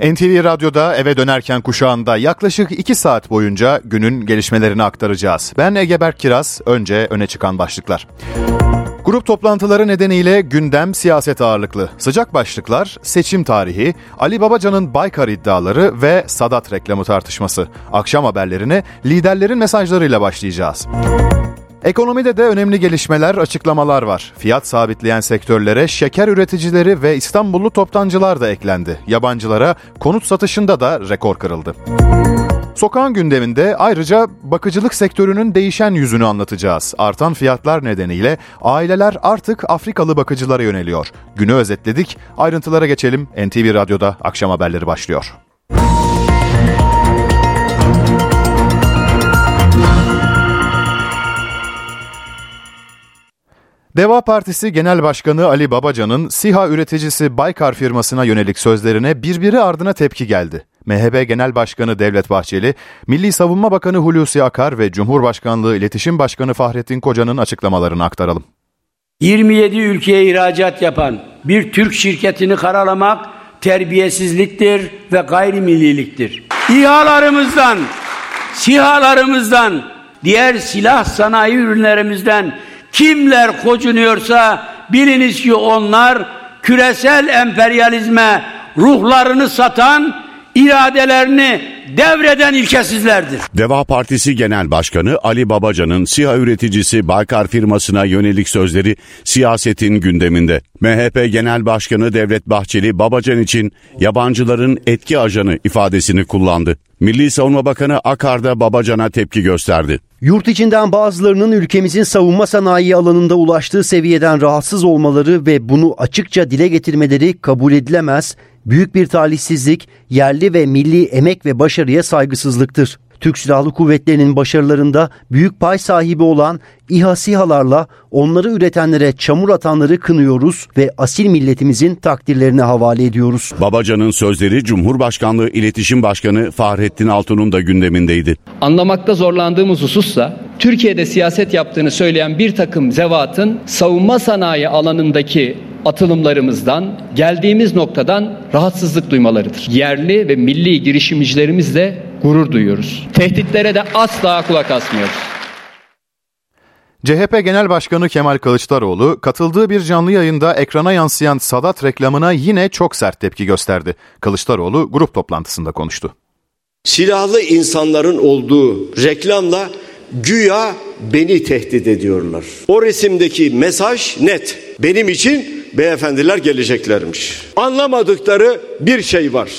NTV Radyo'da eve dönerken kuşağında yaklaşık 2 saat boyunca günün gelişmelerini aktaracağız. Ben Ege Berk Kiraz, önce öne çıkan başlıklar. Grup toplantıları nedeniyle gündem siyaset ağırlıklı. Sıcak başlıklar, seçim tarihi, Ali Babacan'ın Baykar iddiaları ve Sadat reklamı tartışması. Akşam haberlerine liderlerin mesajlarıyla başlayacağız. Ekonomide de önemli gelişmeler, açıklamalar var. Fiyat sabitleyen sektörlere şeker üreticileri ve İstanbullu toptancılar da eklendi. Yabancılara konut satışında da rekor kırıldı. Sokağın gündeminde ayrıca bakıcılık sektörünün değişen yüzünü anlatacağız. Artan fiyatlar nedeniyle aileler artık Afrikalı bakıcılara yöneliyor. Günü özetledik. Ayrıntılara geçelim. NTV Radyo'da akşam haberleri başlıyor. Deva Partisi Genel Başkanı Ali Babacan'ın SİHA üreticisi Baykar firmasına yönelik sözlerine birbiri ardına tepki geldi. MHP Genel Başkanı Devlet Bahçeli, Milli Savunma Bakanı Hulusi Akar ve Cumhurbaşkanlığı İletişim Başkanı Fahrettin Koca'nın açıklamalarını aktaralım. 27 ülkeye ihracat yapan bir Türk şirketini karalamak terbiyesizliktir ve gayrimilliliktir. İHA'larımızdan, SİHA'larımızdan, diğer silah sanayi ürünlerimizden kimler kocunuyorsa biliniz ki onlar küresel emperyalizme ruhlarını satan iradelerini devreden ilkesizlerdir. Deva Partisi Genel Başkanı Ali Babacan'ın SİHA üreticisi Baykar firmasına yönelik sözleri siyasetin gündeminde. MHP Genel Başkanı Devlet Bahçeli Babacan için yabancıların etki ajanı ifadesini kullandı. Milli Savunma Bakanı Akar da Babacan'a tepki gösterdi. Yurt içinden bazılarının ülkemizin savunma sanayi alanında ulaştığı seviyeden rahatsız olmaları ve bunu açıkça dile getirmeleri kabul edilemez, büyük bir talihsizlik, yerli ve milli emek ve başarıya saygısızlıktır. Türk Silahlı Kuvvetleri'nin başarılarında büyük pay sahibi olan İHA SİHA'larla onları üretenlere çamur atanları kınıyoruz ve asil milletimizin takdirlerine havale ediyoruz. Babacan'ın sözleri Cumhurbaşkanlığı İletişim Başkanı Fahrettin Altun'un da gündemindeydi. Anlamakta zorlandığımız husussa Türkiye'de siyaset yaptığını söyleyen bir takım zevatın savunma sanayi alanındaki atılımlarımızdan, geldiğimiz noktadan rahatsızlık duymalarıdır. Yerli ve milli girişimcilerimizle gurur duyuyoruz. Tehditlere de asla kulak asmıyoruz. CHP Genel Başkanı Kemal Kılıçdaroğlu katıldığı bir canlı yayında ekrana yansıyan Sadat reklamına yine çok sert tepki gösterdi. Kılıçdaroğlu grup toplantısında konuştu. Silahlı insanların olduğu reklamla güya beni tehdit ediyorlar. O resimdeki mesaj net. Benim için beyefendiler geleceklermiş. Anlamadıkları bir şey var.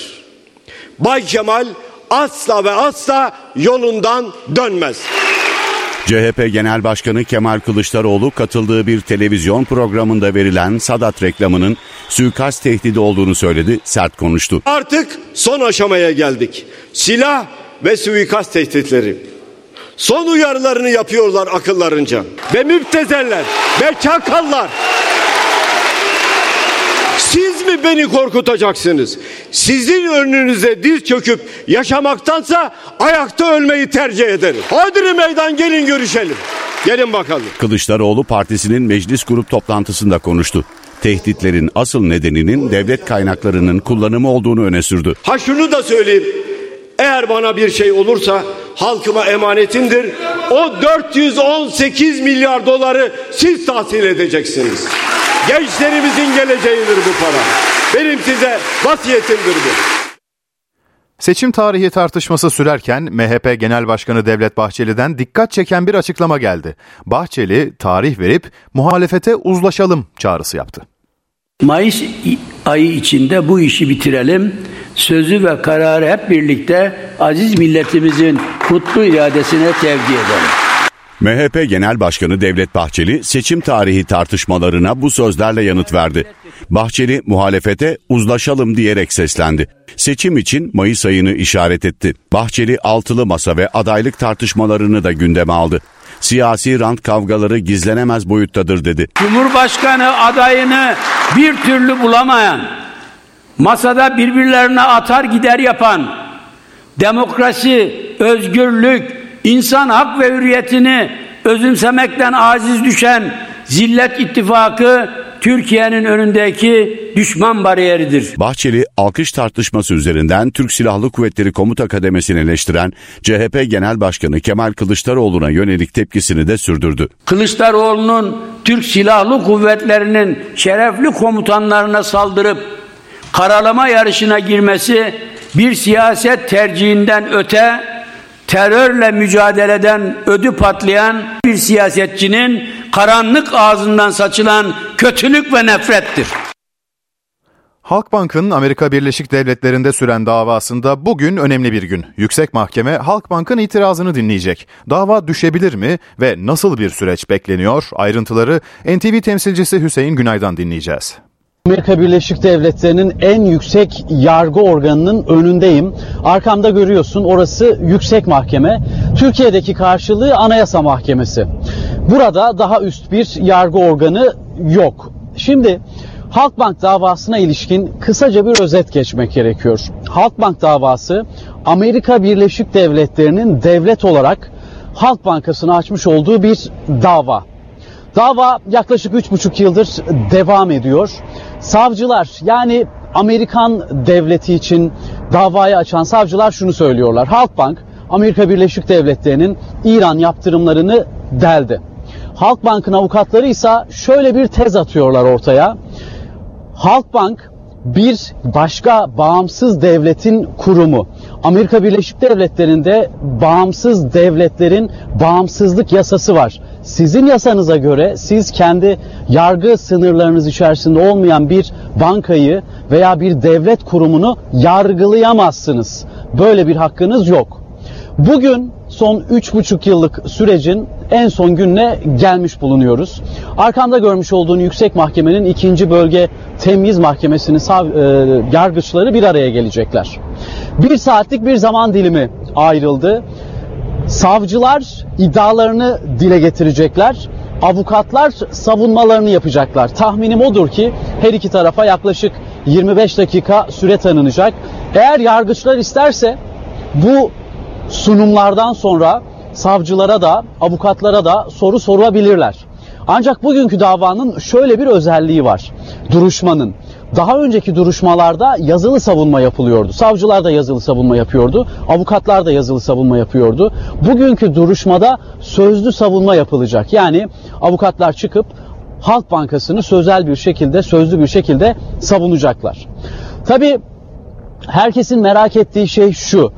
Bay Kemal asla ve asla yolundan dönmez. CHP Genel Başkanı Kemal Kılıçdaroğlu katıldığı bir televizyon programında verilen Sadat reklamının suikast tehdidi olduğunu söyledi, sert konuştu. Artık son aşamaya geldik. Silah ve suikast tehditleri. Son uyarılarını yapıyorlar akıllarınca. Ve müptezeller ve çakallar. Mi beni korkutacaksınız? Sizin önünüze diz çöküp yaşamaktansa ayakta ölmeyi tercih ederim. Hadi meydan gelin görüşelim. Gelin bakalım. Kılıçdaroğlu partisinin meclis grup toplantısında konuştu. Tehditlerin asıl nedeninin devlet kaynaklarının kullanımı olduğunu öne sürdü. Ha şunu da söyleyeyim. Eğer bana bir şey olursa halkıma emanetimdir. O 418 milyar doları siz tahsil edeceksiniz. Gençlerimizin geleceğidir bu para. Benim size vasiyetimdir bu. Seçim tarihi tartışması sürerken MHP Genel Başkanı Devlet Bahçeli'den dikkat çeken bir açıklama geldi. Bahçeli tarih verip muhalefete uzlaşalım çağrısı yaptı. Mayıs ayı içinde bu işi bitirelim. Sözü ve kararı hep birlikte aziz milletimizin kutlu iradesine tevdi edelim. MHP Genel Başkanı Devlet Bahçeli seçim tarihi tartışmalarına bu sözlerle yanıt verdi. Bahçeli muhalefete uzlaşalım diyerek seslendi. Seçim için Mayıs ayını işaret etti. Bahçeli altılı masa ve adaylık tartışmalarını da gündeme aldı. Siyasi rant kavgaları gizlenemez boyuttadır dedi. Cumhurbaşkanı adayını bir türlü bulamayan, masada birbirlerine atar gider yapan, demokrasi, özgürlük, insan hak ve hürriyetini özümsemekten aziz düşen Zillet İttifakı Türkiye'nin önündeki düşman bariyeridir. Bahçeli alkış tartışması üzerinden Türk Silahlı Kuvvetleri Komuta Kademesi'ni eleştiren CHP Genel Başkanı Kemal Kılıçdaroğlu'na yönelik tepkisini de sürdürdü. Kılıçdaroğlu'nun Türk Silahlı Kuvvetleri'nin şerefli komutanlarına saldırıp karalama yarışına girmesi bir siyaset tercihinden öte terörle mücadeleden ödü patlayan bir siyasetçinin karanlık ağzından saçılan kötülük ve nefrettir. Halkbank'ın Amerika Birleşik Devletleri'nde süren davasında bugün önemli bir gün. Yüksek Mahkeme Halkbank'ın itirazını dinleyecek. Dava düşebilir mi ve nasıl bir süreç bekleniyor? Ayrıntıları NTV temsilcisi Hüseyin Günay'dan dinleyeceğiz. Amerika Birleşik Devletleri'nin en yüksek yargı organının önündeyim. Arkamda görüyorsun orası yüksek mahkeme. Türkiye'deki karşılığı Anayasa Mahkemesi. Burada daha üst bir yargı organı yok. Şimdi Halkbank davasına ilişkin kısaca bir özet geçmek gerekiyor. Halkbank davası Amerika Birleşik Devletleri'nin devlet olarak Halk Bankası'nı açmış olduğu bir dava. Dava yaklaşık 3,5 yıldır devam ediyor. Savcılar yani Amerikan devleti için davayı açan savcılar şunu söylüyorlar. Halkbank Amerika Birleşik Devletleri'nin İran yaptırımlarını deldi. Halkbank'ın avukatları ise şöyle bir tez atıyorlar ortaya. Halkbank bir başka bağımsız devletin kurumu. Amerika Birleşik Devletleri'nde bağımsız devletlerin bağımsızlık yasası var. Sizin yasanıza göre siz kendi yargı sınırlarınız içerisinde olmayan bir bankayı veya bir devlet kurumunu yargılayamazsınız. Böyle bir hakkınız yok. Bugün son 3,5 yıllık sürecin en son gününe gelmiş bulunuyoruz. Arkamda görmüş olduğun yüksek mahkemenin ikinci bölge temyiz mahkemesinin sav, e, yargıçları bir araya gelecekler. Bir saatlik bir zaman dilimi ayrıldı. Savcılar iddialarını dile getirecekler. Avukatlar savunmalarını yapacaklar. Tahminim odur ki her iki tarafa yaklaşık 25 dakika süre tanınacak. Eğer yargıçlar isterse bu sunumlardan sonra savcılara da avukatlara da soru sorabilirler. Ancak bugünkü davanın şöyle bir özelliği var. Duruşmanın. Daha önceki duruşmalarda yazılı savunma yapılıyordu. Savcılar da yazılı savunma yapıyordu. Avukatlar da yazılı savunma yapıyordu. Bugünkü duruşmada sözlü savunma yapılacak. Yani avukatlar çıkıp Halk Bankası'nı sözel bir şekilde, sözlü bir şekilde savunacaklar. Tabi herkesin merak ettiği şey şu.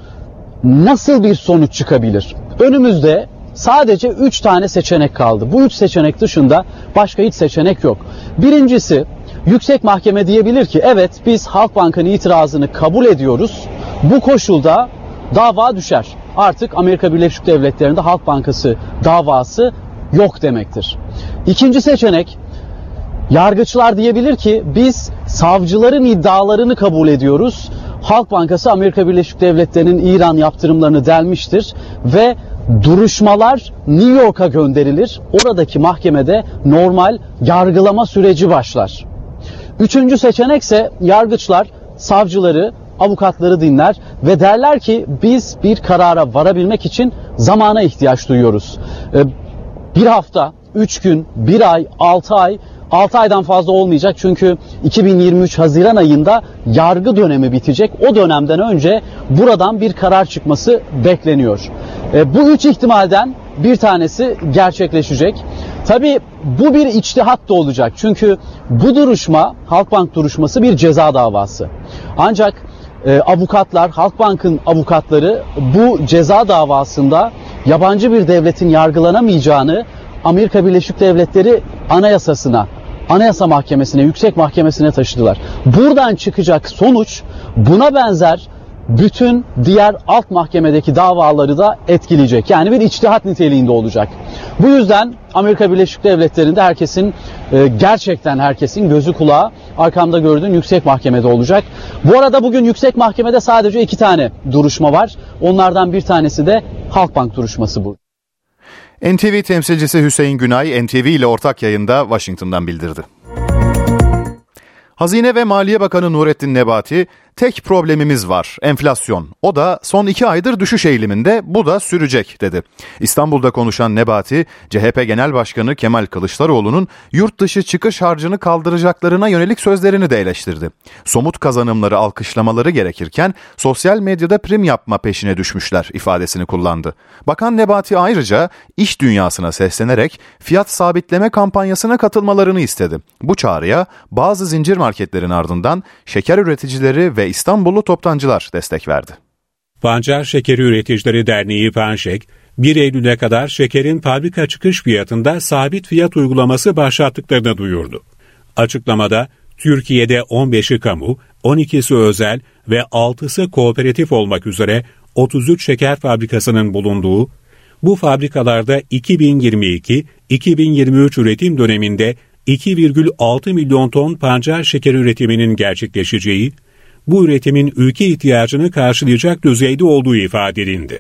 Nasıl bir sonuç çıkabilir? Önümüzde sadece 3 tane seçenek kaldı. Bu 3 seçenek dışında başka hiç seçenek yok. Birincisi Yüksek Mahkeme diyebilir ki evet biz Halkbank'ın itirazını kabul ediyoruz. Bu koşulda dava düşer. Artık Amerika Birleşik Devletleri'nde Halk Bankası davası yok demektir. İkinci seçenek yargıçlar diyebilir ki biz savcıların iddialarını kabul ediyoruz. Halk Bankası Amerika Birleşik Devletleri'nin İran yaptırımlarını delmiştir ve duruşmalar New York'a gönderilir. Oradaki mahkemede normal yargılama süreci başlar. Üçüncü seçenek ise yargıçlar savcıları, avukatları dinler ve derler ki biz bir karara varabilmek için zamana ihtiyaç duyuyoruz. Ee, bir hafta, üç gün, bir ay, altı ay 6 aydan fazla olmayacak çünkü 2023 Haziran ayında yargı dönemi bitecek. O dönemden önce buradan bir karar çıkması bekleniyor. E, bu üç ihtimalden bir tanesi gerçekleşecek. Tabi bu bir içtihat da olacak. Çünkü bu duruşma Halkbank duruşması bir ceza davası. Ancak e, avukatlar, Halkbank'ın avukatları bu ceza davasında yabancı bir devletin yargılanamayacağını Amerika Birleşik Devletleri anayasasına, anayasa mahkemesine, yüksek mahkemesine taşıdılar. Buradan çıkacak sonuç buna benzer bütün diğer alt mahkemedeki davaları da etkileyecek. Yani bir içtihat niteliğinde olacak. Bu yüzden Amerika Birleşik Devletleri'nde herkesin e, gerçekten herkesin gözü kulağı arkamda gördüğün yüksek mahkemede olacak. Bu arada bugün yüksek mahkemede sadece iki tane duruşma var. Onlardan bir tanesi de Halkbank duruşması bu. NTV temsilcisi Hüseyin Günay, NTV ile ortak yayında Washington'dan bildirdi. Hazine ve Maliye Bakanı Nurettin Nebati, tek problemimiz var enflasyon. O da son iki aydır düşüş eğiliminde bu da sürecek dedi. İstanbul'da konuşan Nebati CHP Genel Başkanı Kemal Kılıçdaroğlu'nun yurt dışı çıkış harcını kaldıracaklarına yönelik sözlerini de eleştirdi. Somut kazanımları alkışlamaları gerekirken sosyal medyada prim yapma peşine düşmüşler ifadesini kullandı. Bakan Nebati ayrıca iş dünyasına seslenerek fiyat sabitleme kampanyasına katılmalarını istedi. Bu çağrıya bazı zincir marketlerin ardından şeker üreticileri ve İstanbullu toptancılar destek verdi. Pancar Şekeri Üreticileri Derneği Panşek, 1 Eylül'e kadar şekerin fabrika çıkış fiyatında sabit fiyat uygulaması başlattıklarını duyurdu. Açıklamada Türkiye'de 15'i kamu, 12'si özel ve 6'sı kooperatif olmak üzere 33 şeker fabrikasının bulunduğu, bu fabrikalarda 2022-2023 üretim döneminde 2,6 milyon ton pancar şeker üretiminin gerçekleşeceği, bu üretimin ülke ihtiyacını karşılayacak düzeyde olduğu ifade edildi.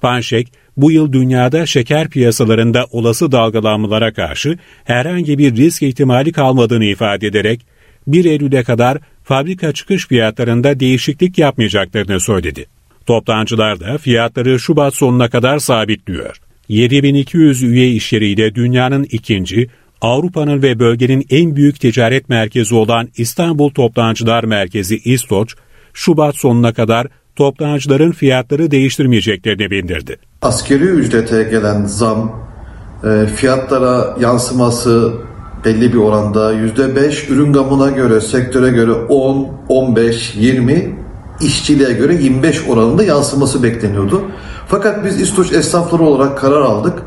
Panşek, bu yıl dünyada şeker piyasalarında olası dalgalanmalara karşı herhangi bir risk ihtimali kalmadığını ifade ederek, 1 Eylül'e kadar fabrika çıkış fiyatlarında değişiklik yapmayacaklarını söyledi. Toptancılar da fiyatları Şubat sonuna kadar sabitliyor. 7200 üye işyeriyle dünyanın ikinci, Avrupa'nın ve bölgenin en büyük ticaret merkezi olan İstanbul Toptancılar Merkezi İstoç, Şubat sonuna kadar toptancıların fiyatları değiştirmeyeceklerini bildirdi. Askeri ücrete gelen zam, e, fiyatlara yansıması belli bir oranda %5, ürün gamına göre, sektöre göre 10, 15, 20, işçiliğe göre 25 oranında yansıması bekleniyordu. Fakat biz İstoç esnafları olarak karar aldık.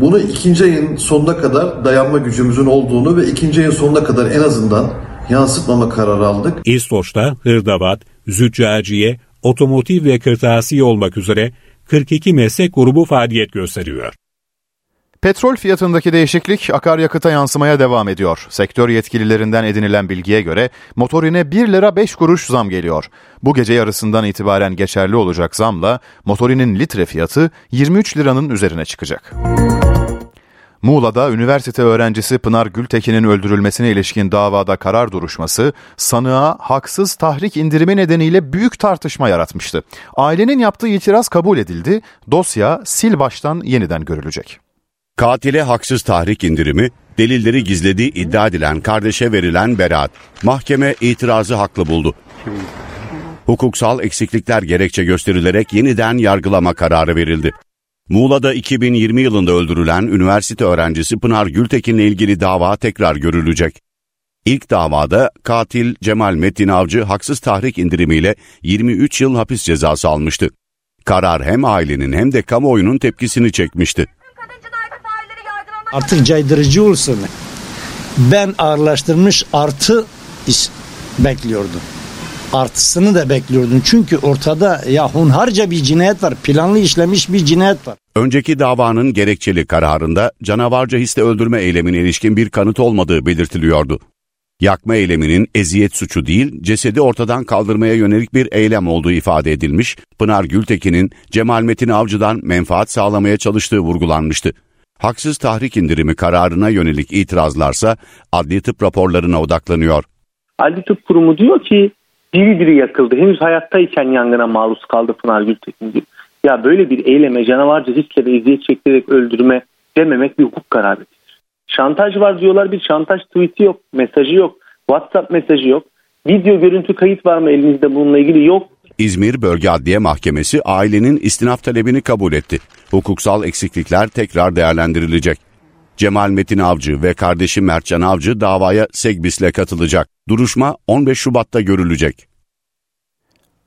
Bunu ikinci ayın sonuna kadar dayanma gücümüzün olduğunu ve ikinci ayın sonuna kadar en azından yansıtmama kararı aldık. İstoç'ta hırdavat, züccaciye, otomotiv ve kırtasiye olmak üzere 42 meslek grubu faaliyet gösteriyor. Petrol fiyatındaki değişiklik akaryakıta yansımaya devam ediyor. Sektör yetkililerinden edinilen bilgiye göre motorine 1 lira 5 kuruş zam geliyor. Bu gece yarısından itibaren geçerli olacak zamla motorinin litre fiyatı 23 liranın üzerine çıkacak. Muğla'da üniversite öğrencisi Pınar Gültekin'in öldürülmesine ilişkin davada karar duruşması sanığa haksız tahrik indirimi nedeniyle büyük tartışma yaratmıştı. Ailenin yaptığı itiraz kabul edildi, dosya sil baştan yeniden görülecek. Katile haksız tahrik indirimi, delilleri gizlediği iddia edilen kardeşe verilen beraat. Mahkeme itirazı haklı buldu. Hukuksal eksiklikler gerekçe gösterilerek yeniden yargılama kararı verildi. Muğla'da 2020 yılında öldürülen üniversite öğrencisi Pınar Gültekin'le ilgili dava tekrar görülecek. İlk davada katil Cemal Metin Avcı haksız tahrik indirimiyle 23 yıl hapis cezası almıştı. Karar hem ailenin hem de kamuoyunun tepkisini çekmişti. Artık caydırıcı olsun. Ben ağırlaştırmış artı iş bekliyordum. Artısını da bekliyordum. Çünkü ortada ya hunharca bir cinayet var. Planlı işlemiş bir cinayet var. Önceki davanın gerekçeli kararında canavarca hisle öldürme eylemine ilişkin bir kanıt olmadığı belirtiliyordu. Yakma eyleminin eziyet suçu değil, cesedi ortadan kaldırmaya yönelik bir eylem olduğu ifade edilmiş, Pınar Gültekin'in Cemal Metin Avcı'dan menfaat sağlamaya çalıştığı vurgulanmıştı. Haksız tahrik indirimi kararına yönelik itirazlarsa adli tıp raporlarına odaklanıyor. Adli tıp kurumu diyor ki diri diri yakıldı. Henüz hayattayken yangına maruz kaldı Pınar Gültekin. Ya böyle bir eyleme canavarca hisle ve eziyet çektirerek öldürme dememek bir hukuk kararıdır. Şantaj var diyorlar bir şantaj tweet'i yok, mesajı yok, WhatsApp mesajı yok. Video görüntü kayıt var mı elinizde bununla ilgili yok. İzmir Bölge Adliye Mahkemesi ailenin istinaf talebini kabul etti. Hukuksal eksiklikler tekrar değerlendirilecek. Cemal Metin Avcı ve kardeşi Mertcan Avcı davaya Segbis'le katılacak. Duruşma 15 Şubat'ta görülecek.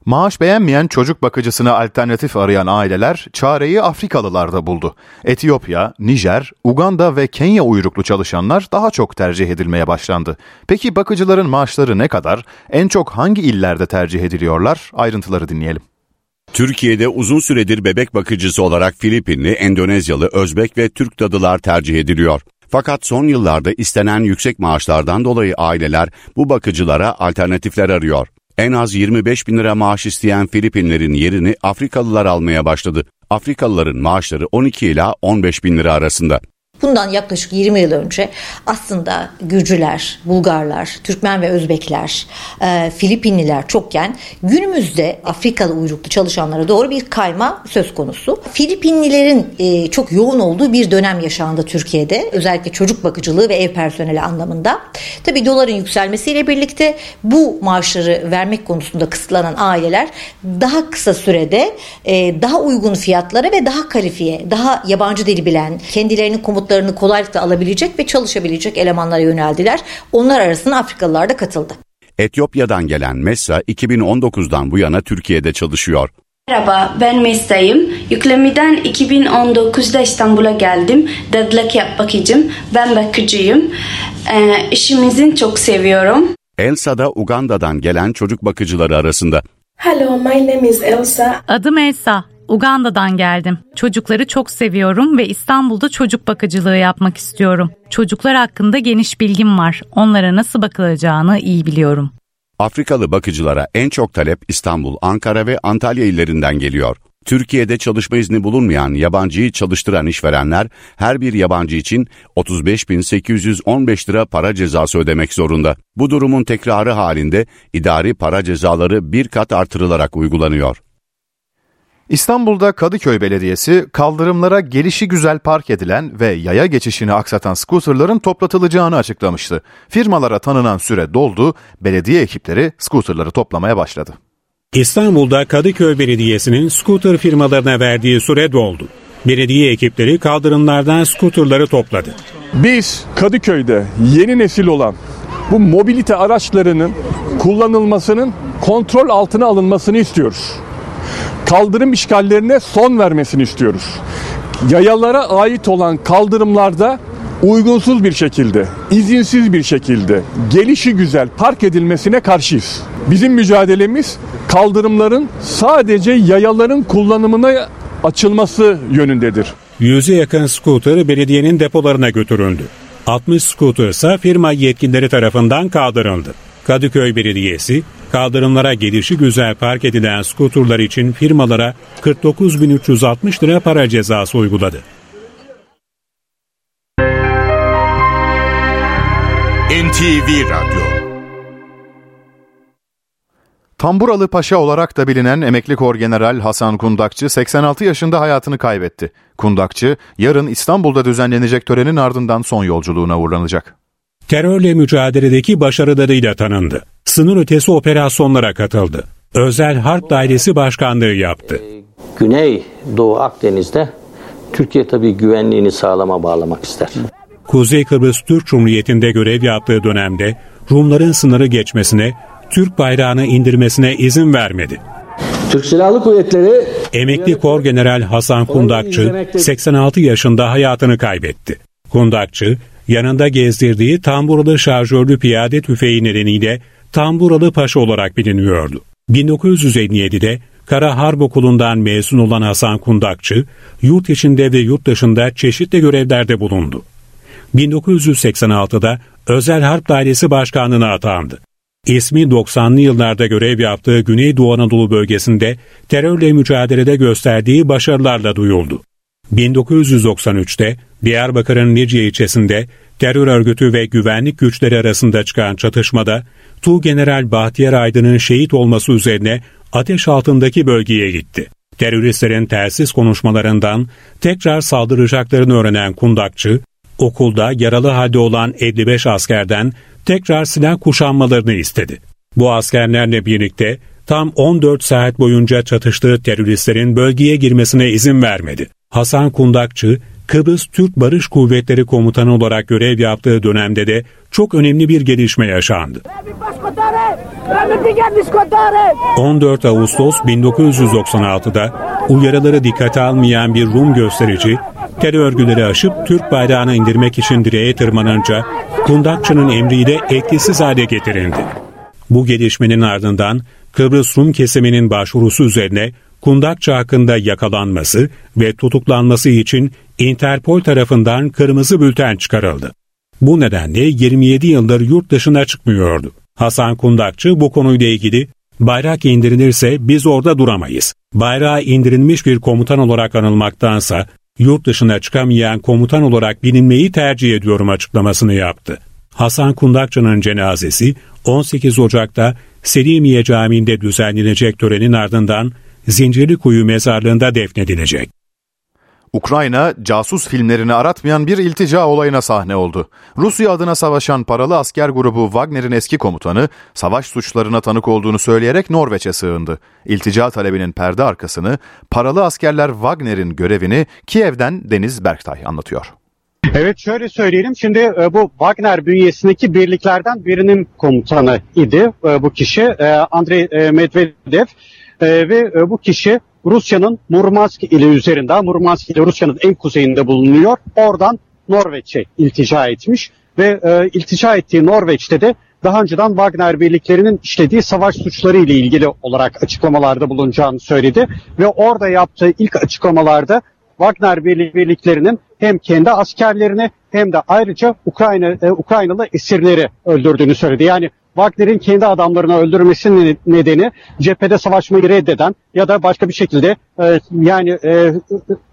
Maaş beğenmeyen çocuk bakıcısına alternatif arayan aileler çareyi Afrikalılarda buldu. Etiyopya, Nijer, Uganda ve Kenya uyruklu çalışanlar daha çok tercih edilmeye başlandı. Peki bakıcıların maaşları ne kadar? En çok hangi illerde tercih ediliyorlar? Ayrıntıları dinleyelim. Türkiye'de uzun süredir bebek bakıcısı olarak Filipinli, Endonezyalı, Özbek ve Türk dadılar tercih ediliyor. Fakat son yıllarda istenen yüksek maaşlardan dolayı aileler bu bakıcılara alternatifler arıyor. En az 25 bin lira maaş isteyen Filipinlerin yerini Afrikalılar almaya başladı. Afrikalıların maaşları 12 ila 15 bin lira arasında. Bundan yaklaşık 20 yıl önce aslında Gürcüler, Bulgarlar, Türkmen ve Özbekler, e, Filipinliler çokken günümüzde Afrikalı uyruklu çalışanlara doğru bir kayma söz konusu. Filipinlilerin e, çok yoğun olduğu bir dönem yaşandı Türkiye'de. Özellikle çocuk bakıcılığı ve ev personeli anlamında. Tabii doların yükselmesiyle birlikte bu maaşları vermek konusunda kısıtlanan aileler daha kısa sürede e, daha uygun fiyatlara ve daha kalifiye, daha yabancı dili bilen, kendilerinin komutlarını kolaylıkla alabilecek ve çalışabilecek elemanlara yöneldiler. Onlar arasında Afrikalılar da katıldı. Etiyopya'dan gelen Messa 2019'dan bu yana Türkiye'de çalışıyor. Merhaba ben Mesa'yım. Yüklemiden 2019'da İstanbul'a geldim. Dedlek yapmak için. Ben bakıcıyım. Ee, işimizin çok seviyorum. Elsa da Uganda'dan gelen çocuk bakıcıları arasında. Hello, my name is Elsa. Adım Elsa. Uganda'dan geldim. Çocukları çok seviyorum ve İstanbul'da çocuk bakıcılığı yapmak istiyorum. Çocuklar hakkında geniş bilgim var. Onlara nasıl bakılacağını iyi biliyorum. Afrikalı bakıcılara en çok talep İstanbul, Ankara ve Antalya illerinden geliyor. Türkiye'de çalışma izni bulunmayan yabancıyı çalıştıran işverenler her bir yabancı için 35.815 lira para cezası ödemek zorunda. Bu durumun tekrarı halinde idari para cezaları bir kat artırılarak uygulanıyor. İstanbul'da Kadıköy Belediyesi kaldırımlara gelişi güzel park edilen ve yaya geçişini aksatan skuterların toplatılacağını açıklamıştı. Firmalara tanınan süre doldu, belediye ekipleri skuterları toplamaya başladı. İstanbul'da Kadıköy Belediyesi'nin scooter firmalarına verdiği süre doldu. Belediye ekipleri kaldırımlardan skuterları topladı. Biz Kadıköy'de yeni nesil olan bu mobilite araçlarının kullanılmasının kontrol altına alınmasını istiyoruz. Kaldırım işgallerine son vermesini istiyoruz. Yayalara ait olan kaldırımlarda uygunsuz bir şekilde, izinsiz bir şekilde, gelişi güzel park edilmesine karşıyız. Bizim mücadelemiz kaldırımların sadece yayaların kullanımına açılması yönündedir. Yüze yakın scooter belediyenin depolarına götürüldü. 60 scooter ise firma yetkilileri tarafından kaldırıldı. Kadıköy Belediyesi kaldırımlara gelişi güzel park edilen skuturlar için firmalara 49.360 lira para cezası uyguladı. NTV Radyo Tamburalı Paşa olarak da bilinen emekli Korgeneral Hasan Kundakçı 86 yaşında hayatını kaybetti. Kundakçı yarın İstanbul'da düzenlenecek törenin ardından son yolculuğuna uğurlanacak. Terörle mücadeledeki başarılarıyla tanındı. Sınır ötesi operasyonlara katıldı. Özel Harp Dairesi Başkanlığı yaptı. Güney Doğu Akdeniz'de Türkiye tabii güvenliğini sağlama bağlamak ister. Kuzey Kıbrıs Türk Cumhuriyeti'nde görev yaptığı dönemde Rumların sınırı geçmesine, Türk bayrağını indirmesine izin vermedi. Türk Silahlı Kuvvetleri Emekli Kor General Hasan Kundakçı 86 yaşında hayatını kaybetti. Kundakçı yanında gezdirdiği tamburalı şarjörlü piyade tüfeği nedeniyle Tamburalı Paşa olarak biliniyordu. 1957'de Kara Harp Okulu'ndan mezun olan Hasan Kundakçı, yurt içinde ve yurt dışında çeşitli görevlerde bulundu. 1986'da Özel Harp Dairesi Başkanlığı'na atandı. İsmi 90'lı yıllarda görev yaptığı Güneydoğu Anadolu bölgesinde terörle mücadelede gösterdiği başarılarla duyuldu. 1993'te Diyarbakır'ın Nice ilçesinde terör örgütü ve güvenlik güçleri arasında çıkan çatışmada General Bahtiyar Aydın'ın şehit olması üzerine ateş altındaki bölgeye gitti. Teröristlerin telsiz konuşmalarından tekrar saldıracaklarını öğrenen kundakçı, okulda yaralı halde olan 55 askerden tekrar silah kuşanmalarını istedi. Bu askerlerle birlikte tam 14 saat boyunca çatıştığı teröristlerin bölgeye girmesine izin vermedi. Hasan Kundakçı, Kıbrıs Türk Barış Kuvvetleri Komutanı olarak görev yaptığı dönemde de çok önemli bir gelişme yaşandı. 14 Ağustos 1996'da uyarıları dikkate almayan bir Rum gösterici terör örgüleri aşıp Türk bayrağını indirmek için direğe tırmanınca kundakçının emriyle etkisiz hale getirildi. Bu gelişmenin ardından Kıbrıs Rum kesiminin başvurusu üzerine Kundakçı hakkında yakalanması ve tutuklanması için Interpol tarafından kırmızı bülten çıkarıldı. Bu nedenle 27 yıldır yurt dışına çıkmıyordu. Hasan Kundakçı bu konuyla ilgili bayrak indirilirse biz orada duramayız. Bayrağı indirilmiş bir komutan olarak anılmaktansa Yurt dışına çıkamayan komutan olarak bilinmeyi tercih ediyorum açıklamasını yaptı. Hasan Kundakçı'nın cenazesi 18 Ocak'ta Selimiye Camii'nde düzenlenecek törenin ardından Zincirlikuyu mezarlığında defnedilecek. Ukrayna casus filmlerini aratmayan bir iltica olayına sahne oldu. Rusya adına savaşan paralı asker grubu Wagner'in eski komutanı savaş suçlarına tanık olduğunu söyleyerek Norveç'e sığındı. İltica talebinin perde arkasını paralı askerler Wagner'in görevini Kiev'den Deniz Berktay anlatıyor. Evet şöyle söyleyelim şimdi e, bu Wagner bünyesindeki birliklerden birinin komutanı idi e, bu kişi e, Andrei Medvedev ve bu kişi Rusya'nın Murmansk ili üzerinde, Murmansk ili Rusya'nın en kuzeyinde bulunuyor. Oradan Norveç'e iltica etmiş ve e, iltica ettiği Norveç'te de daha önceden Wagner birliklerinin işlediği savaş suçları ile ilgili olarak açıklamalarda bulunacağını söyledi ve orada yaptığı ilk açıklamalarda Wagner birliklerinin hem kendi askerlerini hem de ayrıca Ukrayna e, Ukraynalı esirleri öldürdüğünü söyledi. Yani Wagner'in kendi adamlarını öldürmesinin nedeni cephede savaşmayı reddeden ya da başka bir şekilde e, yani e,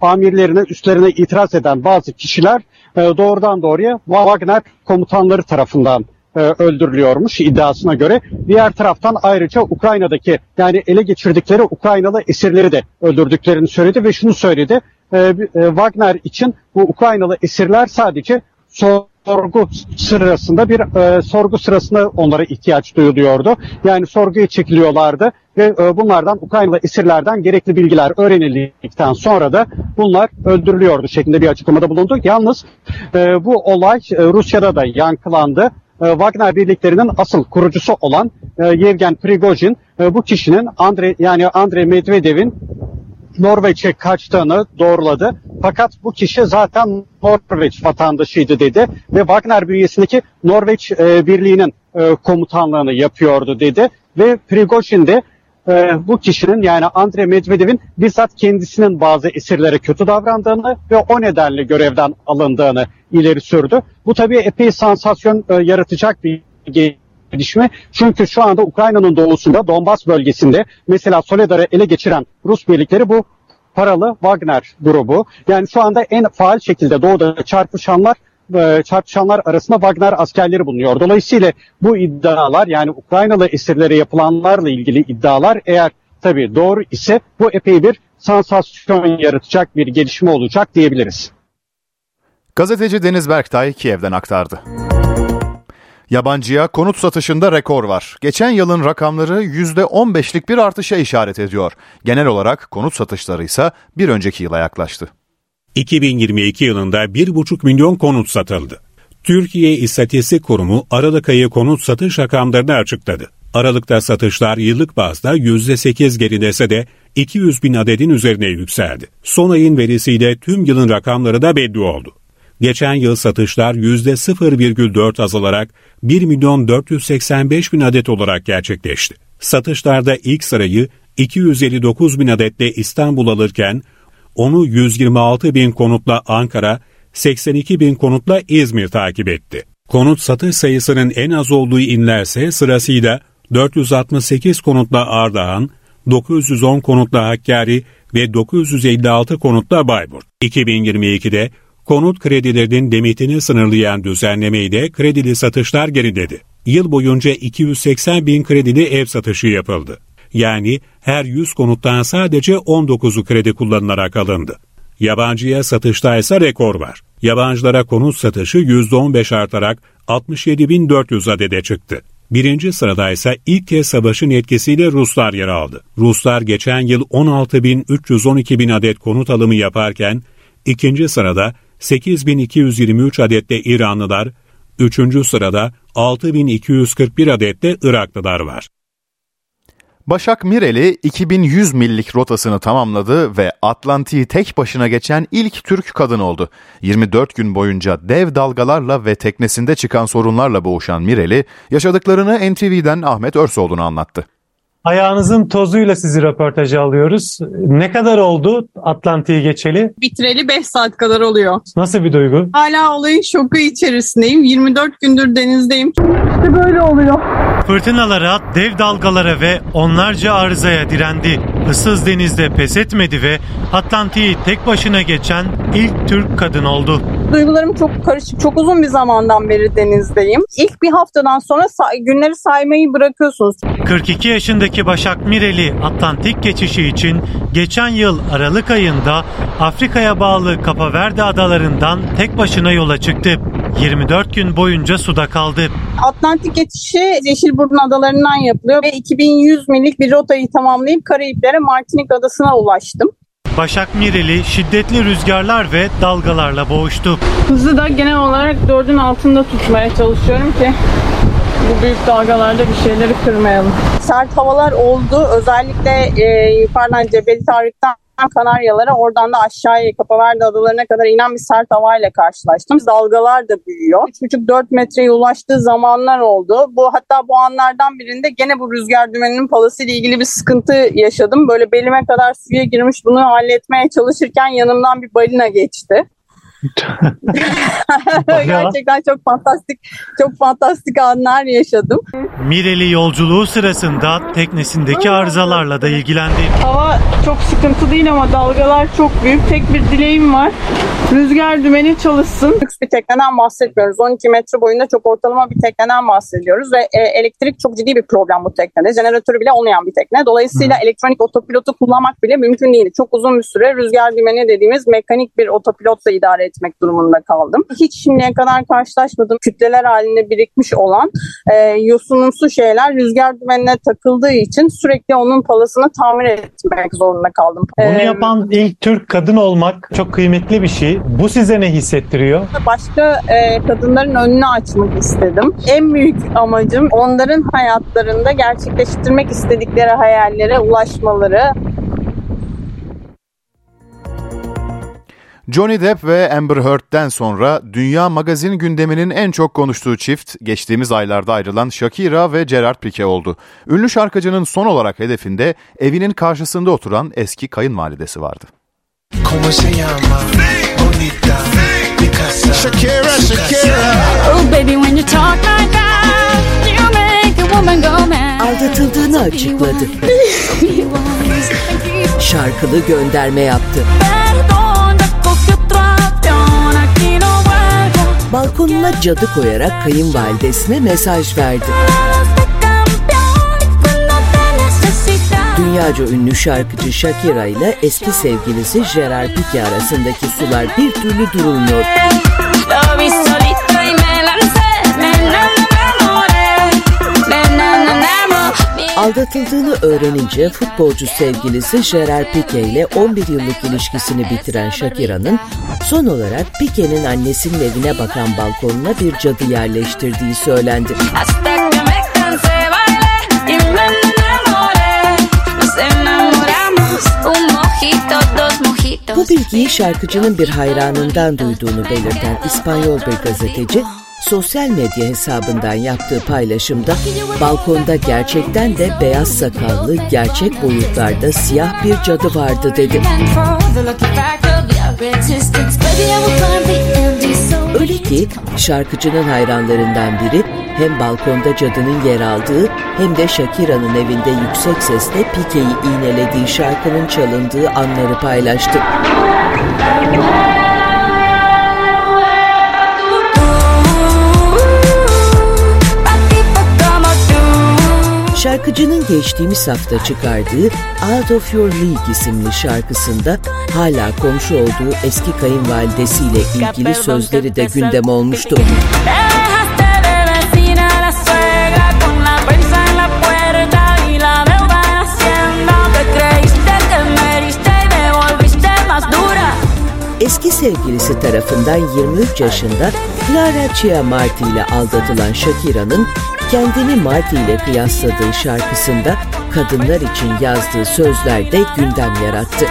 amirlerine, üstlerine itiraz eden bazı kişiler e, doğrudan doğruya Wagner komutanları tarafından e, öldürülüyormuş iddiasına göre. Diğer taraftan ayrıca Ukrayna'daki yani ele geçirdikleri Ukraynalı esirleri de öldürdüklerini söyledi ve şunu söyledi. E, e, Wagner için bu Ukraynalı esirler sadece sorgu sırasında bir e, sorgu sırasında onlara ihtiyaç duyuluyordu. Yani sorguya çekiliyorlardı ve e, bunlardan Ukraynalı esirlerden gerekli bilgiler öğrenildikten sonra da bunlar öldürülüyordu şeklinde bir açıklamada bulundu. Yalnız e, bu olay e, Rusya'da da yankılandı. E, Wagner birliklerinin asıl kurucusu olan e, Yevgen Prigojin e, bu kişinin Andre yani Andre Medvedev'in Norveç'e kaçtığını doğruladı. Fakat bu kişi zaten Norveç vatandaşıydı dedi ve Wagner bünyesindeki Norveç e, Birliği'nin e, komutanlığını yapıyordu dedi ve Prigozhin de e, bu kişinin yani Andre Medvedev'in bizzat kendisinin bazı esirlere kötü davrandığını ve o nedenle görevden alındığını ileri sürdü. Bu tabii epey sansasyon e, yaratacak bir gelişme. Çünkü şu anda Ukrayna'nın doğusunda Donbas bölgesinde mesela Soledar'ı ele geçiren Rus birlikleri bu paralı Wagner grubu. Yani şu anda en faal şekilde doğuda çarpışanlar e, çarpışanlar arasında Wagner askerleri bulunuyor. Dolayısıyla bu iddialar yani Ukraynalı esirlere yapılanlarla ilgili iddialar eğer tabii doğru ise bu epey bir sansasyon yaratacak bir gelişme olacak diyebiliriz. Gazeteci Deniz Berktay Kiev'den aktardı. Yabancıya konut satışında rekor var. Geçen yılın rakamları %15'lik bir artışa işaret ediyor. Genel olarak konut satışları ise bir önceki yıla yaklaştı. 2022 yılında 1,5 milyon konut satıldı. Türkiye İstatistik Kurumu Aralık ayı konut satış rakamlarını açıkladı. Aralıkta satışlar yıllık bazda %8 gerilese de 200 bin adedin üzerine yükseldi. Son ayın verisiyle tüm yılın rakamları da belli oldu. Geçen yıl satışlar %0,4 azalarak 1 milyon 485 bin adet olarak gerçekleşti. Satışlarda ilk sırayı 259 bin adetle İstanbul alırken onu 126 bin konutla Ankara, 82 bin konutla İzmir takip etti. Konut satış sayısının en az olduğu inlerse sırasıyla 468 konutla Ardahan, 910 konutla Hakkari ve 956 konutla Bayburt. 2022'de konut kredilerinin demitini sınırlayan düzenlemeyle kredili satışlar geriledi. Yıl boyunca 280 bin kredili ev satışı yapıldı. Yani her 100 konuttan sadece 19'u kredi kullanılarak alındı. Yabancıya satışta ise rekor var. Yabancılara konut satışı %15 artarak 67.400 adede çıktı. Birinci sırada ise ilk kez savaşın etkisiyle Ruslar yer aldı. Ruslar geçen yıl 16.312 bin adet konut alımı yaparken, ikinci sırada 8223 adette İranlılar, 3. sırada 6241 adette Iraklılar var. Başak Mireli 2100 millik rotasını tamamladı ve Atlantik'i tek başına geçen ilk Türk kadın oldu. 24 gün boyunca dev dalgalarla ve teknesinde çıkan sorunlarla boğuşan Mireli, yaşadıklarını NTV'den Ahmet Örsoğlu'na anlattı. Ayağınızın tozuyla sizi röportaja alıyoruz. Ne kadar oldu Atlantik'i geçeli? Bitireli 5 saat kadar oluyor. Nasıl bir duygu? Hala olayın şoku içerisindeyim. 24 gündür denizdeyim. İşte böyle oluyor. Fırtınalara, dev dalgalara ve onlarca arızaya direndi. Issız denizde pes etmedi ve Atlantik'i tek başına geçen ilk Türk kadın oldu. Duygularım çok karışık. Çok uzun bir zamandan beri denizdeyim. İlk bir haftadan sonra say- günleri saymayı bırakıyorsunuz. 42 yaşındaki Başak Mireli Atlantik geçişi için geçen yıl Aralık ayında Afrika'ya bağlı Kapaverde adalarından tek başına yola çıktı. 24 gün boyunca suda kaldı. Atlantik geçişi Yeşilburnu adalarından yapılıyor ve 2100 millik bir rotayı tamamlayıp Karayiplere Martinik adasına ulaştım. Başak Mireli şiddetli rüzgarlar ve dalgalarla boğuştu. Hızı da genel olarak dördün altında tutmaya çalışıyorum ki bu büyük dalgalarda bir şeyleri kırmayalım. Sert havalar oldu. Özellikle e, yukarıdan Cebeli Tarık'tan Kanaryalara oradan da aşağıya Kapaverde adalarına kadar inen bir sert havayla karşılaştım. Dalgalar da büyüyor. 3,5-4 metreye ulaştığı zamanlar oldu. Bu hatta bu anlardan birinde gene bu rüzgar dümeninin palası ile ilgili bir sıkıntı yaşadım. Böyle belime kadar suya girmiş bunu halletmeye çalışırken yanımdan bir balina geçti. Gerçekten çok fantastik, çok fantastik anlar yaşadım. Mireli yolculuğu sırasında teknesindeki arızalarla da ilgilendi. Hava çok sıkıntı değil ama dalgalar çok büyük. Tek bir dileğim var. Rüzgar dümeni çalışsın. Lüks bir tekneden bahsetmiyoruz. 12 metre boyunda çok ortalama bir tekneden bahsediyoruz ve e, elektrik çok ciddi bir problem bu teknede. Jeneratörü bile olmayan bir tekne. Dolayısıyla elektronik otopilotu kullanmak bile mümkün değil. Çok uzun bir süre rüzgar dümeni dediğimiz mekanik bir otopilotla idare etmek durumunda kaldım. Hiç şimdiye kadar karşılaşmadığım kütleler halinde birikmiş olan e, yosunumsu şeyler rüzgar dümenine takıldığı için sürekli onun palasını tamir etmek zorunda kaldım. Ee, Ee, Bunu yapan ilk Türk kadın olmak çok kıymetli bir şey. Bu size ne hissettiriyor? başka e, kadınların önünü açmak istedim. En büyük amacım onların hayatlarında gerçekleştirmek istedikleri hayallere ulaşmaları. Johnny Depp ve Amber Heard'den sonra dünya magazin gündeminin en çok konuştuğu çift geçtiğimiz aylarda ayrılan Shakira ve Gerard Piqué oldu. Ünlü şarkıcının son olarak hedefinde evinin karşısında oturan eski kayınvalidesi vardı. Shakira, Shakira. Oh baby when you talk like that You make a woman go mad Aldatıldığını açıkladı. Şarkılı gönderme yaptı. Perdón, Balkonuna cadı koyarak kayınvalidesine mesaj verdi. Dünyaca ünlü şarkıcı Shakira ile eski sevgilisi Gerard Piqué arasındaki sular bir türlü durulmuyor. Aldatıldığını öğrenince futbolcu sevgilisi Gerard Piqué ile 11 yıllık ilişkisini bitiren Shakira'nın son olarak Piqué'nin annesinin evine bakan balkonuna bir cadı yerleştirdiği söylendi. Bu bilgiyi şarkıcının bir hayranından duyduğunu belirten İspanyol bir gazeteci sosyal medya hesabından yaptığı paylaşımda balkonda gerçekten de beyaz sakallı gerçek boyutlarda siyah bir cadı vardı dedi. Öyle ki şarkıcının hayranlarından biri hem balkonda cadının yer aldığı hem de Shakira'nın evinde yüksek sesle Pique'yi iğnelediği şarkının çalındığı anları paylaştı. Şarkıcının geçtiğimiz hafta çıkardığı Out of Your League isimli şarkısında hala komşu olduğu eski kayınvalidesiyle ilgili sözleri de gündem olmuştu. Eski sevgilisi tarafından 23 yaşında Clara Chia Marti ile aldatılan Shakira'nın kendini Marti ile kıyasladığı şarkısında kadınlar için yazdığı sözler de gündem yarattı.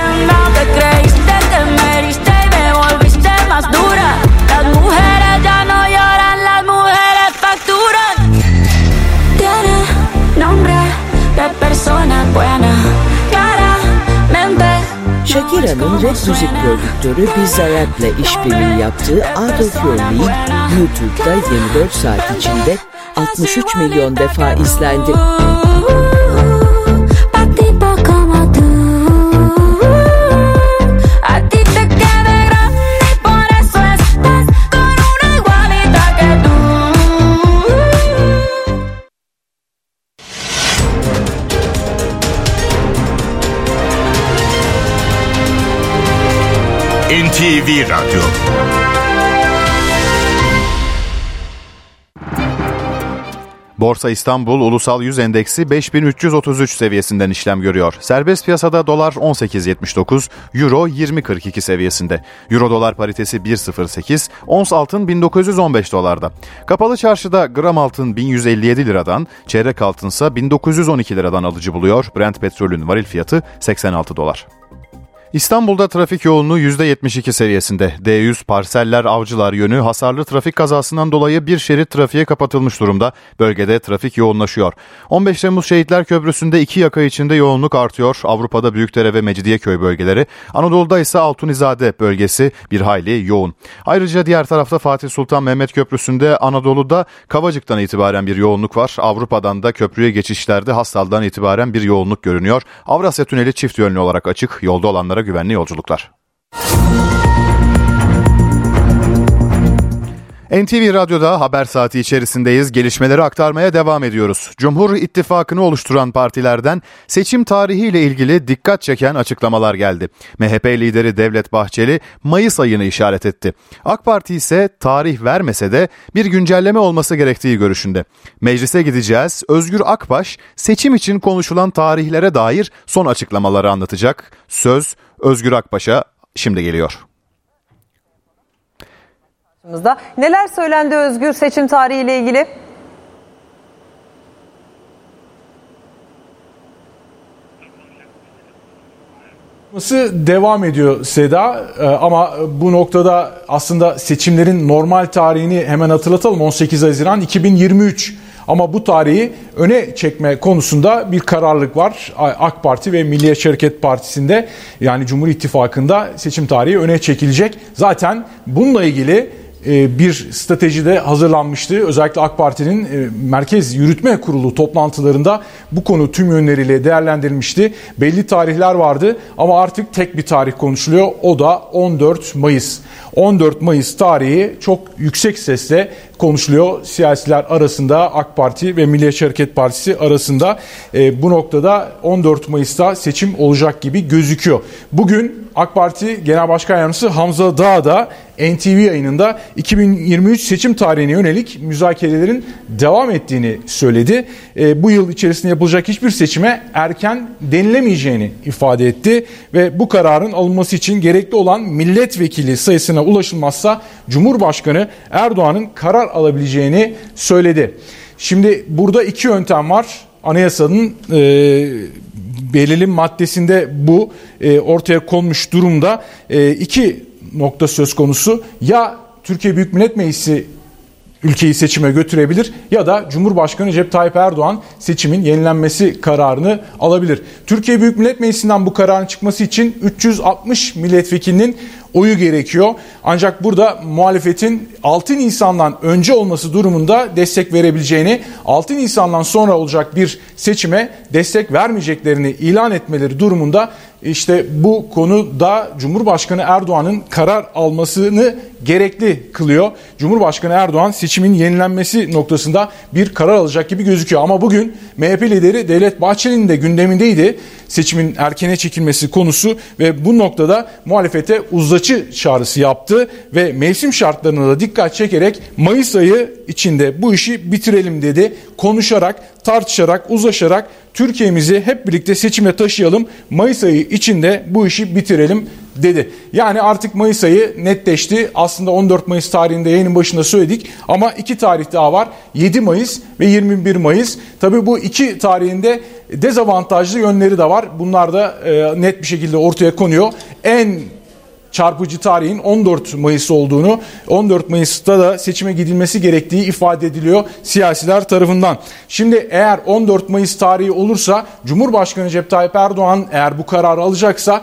Shakira'nın rap müzik prodüktörü Bizarre Rap'le işbirliği yaptığı Out of Your League YouTube'da 24 saat içinde 63 milyon defa izlendi. NTV Radyo Borsa İstanbul Ulusal Yüz Endeksi 5333 seviyesinden işlem görüyor. Serbest piyasada dolar 18.79, euro 20.42 seviyesinde. Euro dolar paritesi 1.08, ons altın 1915 dolarda. Kapalı çarşıda gram altın 1157 liradan, çeyrek altınsa 1912 liradan alıcı buluyor. Brent petrolün varil fiyatı 86 dolar. İstanbul'da trafik yoğunluğu %72 seviyesinde. D100 parseller avcılar yönü hasarlı trafik kazasından dolayı bir şerit trafiğe kapatılmış durumda. Bölgede trafik yoğunlaşıyor. 15 Temmuz Şehitler Köprüsü'nde iki yaka içinde yoğunluk artıyor. Avrupa'da Büyükdere ve Mecidiyeköy bölgeleri. Anadolu'da ise Altunizade bölgesi bir hayli yoğun. Ayrıca diğer tarafta Fatih Sultan Mehmet Köprüsü'nde Anadolu'da Kavacık'tan itibaren bir yoğunluk var. Avrupa'dan da köprüye geçişlerde Hastal'dan itibaren bir yoğunluk görünüyor. Avrasya Tüneli çift yönlü olarak açık. Yolda olanlara güvenli yolculuklar. NTV Radyo'da haber saati içerisindeyiz. Gelişmeleri aktarmaya devam ediyoruz. Cumhur İttifakı'nı oluşturan partilerden seçim tarihiyle ilgili dikkat çeken açıklamalar geldi. MHP lideri Devlet Bahçeli Mayıs ayını işaret etti. AK Parti ise tarih vermese de bir güncelleme olması gerektiği görüşünde. Meclise gideceğiz. Özgür Akbaş seçim için konuşulan tarihlere dair son açıklamaları anlatacak. Söz Özgür Akbaş'a şimdi geliyor. Neler söylendi Özgür seçim tarihiyle ilgili? devam ediyor Seda Ee, ama bu noktada aslında seçimlerin normal tarihini hemen hatırlatalım 18 Haziran 2023 ama bu tarihi öne çekme konusunda bir kararlılık var. AK Parti ve Milliyetçi Hareket Partisi'nde yani Cumhur İttifakı'nda seçim tarihi öne çekilecek. Zaten bununla ilgili e, bir stratejide hazırlanmıştı. Özellikle AK Parti'nin e, Merkez Yürütme Kurulu toplantılarında bu konu tüm yönleriyle değerlendirilmişti. Belli tarihler vardı ama artık tek bir tarih konuşuluyor. O da 14 Mayıs. 14 Mayıs tarihi çok yüksek sesle konuşuluyor siyasiler arasında AK Parti ve Milliyetçi Hareket Partisi arasında. E, bu noktada 14 Mayıs'ta seçim olacak gibi gözüküyor. Bugün AK Parti Genel Başkan Yardımcısı Hamza Dağ da NTV yayınında 2023 seçim tarihine yönelik müzakerelerin devam ettiğini söyledi. E, bu yıl içerisinde yapılacak hiçbir seçime erken denilemeyeceğini ifade etti ve bu kararın alınması için gerekli olan milletvekili sayısına ulaşılmazsa Cumhurbaşkanı Erdoğan'ın karar alabileceğini söyledi. Şimdi burada iki yöntem var. Anayasanın e, belirli maddesinde bu e, ortaya konmuş durumda. E, iki nokta söz konusu. Ya Türkiye Büyük Millet Meclisi ülkeyi seçime götürebilir ya da Cumhurbaşkanı Recep Tayyip Erdoğan seçimin yenilenmesi kararını alabilir. Türkiye Büyük Millet Meclisi'nden bu kararın çıkması için 360 milletvekilinin oyu gerekiyor. Ancak burada muhalefetin 6 Nisan'dan önce olması durumunda destek verebileceğini, 6 Nisan'dan sonra olacak bir seçime destek vermeyeceklerini ilan etmeleri durumunda işte bu konuda Cumhurbaşkanı Erdoğan'ın karar almasını gerekli kılıyor. Cumhurbaşkanı Erdoğan seçimin yenilenmesi noktasında bir karar alacak gibi gözüküyor. Ama bugün MHP lideri Devlet Bahçeli'nin de gündemindeydi seçimin erkene çekilmesi konusu ve bu noktada muhalefete uzlaşı çağrısı yaptı ve mevsim şartlarına da dikkat çekerek Mayıs ayı içinde bu işi bitirelim dedi. Konuşarak, tartışarak, uzlaşarak Türkiye'mizi hep birlikte seçime taşıyalım. Mayıs ayı içinde bu işi bitirelim dedi. Yani artık Mayıs ayı netleşti. Aslında 14 Mayıs tarihinde yayının başında söyledik ama iki tarih daha var. 7 Mayıs ve 21 Mayıs. Tabii bu iki tarihinde dezavantajlı yönleri de var. Bunlar da e, net bir şekilde ortaya konuyor. En çarpıcı tarihin 14 Mayıs olduğunu, 14 Mayıs'ta da seçime gidilmesi gerektiği ifade ediliyor siyasiler tarafından. Şimdi eğer 14 Mayıs tarihi olursa Cumhurbaşkanı Recep Tayyip Erdoğan eğer bu kararı alacaksa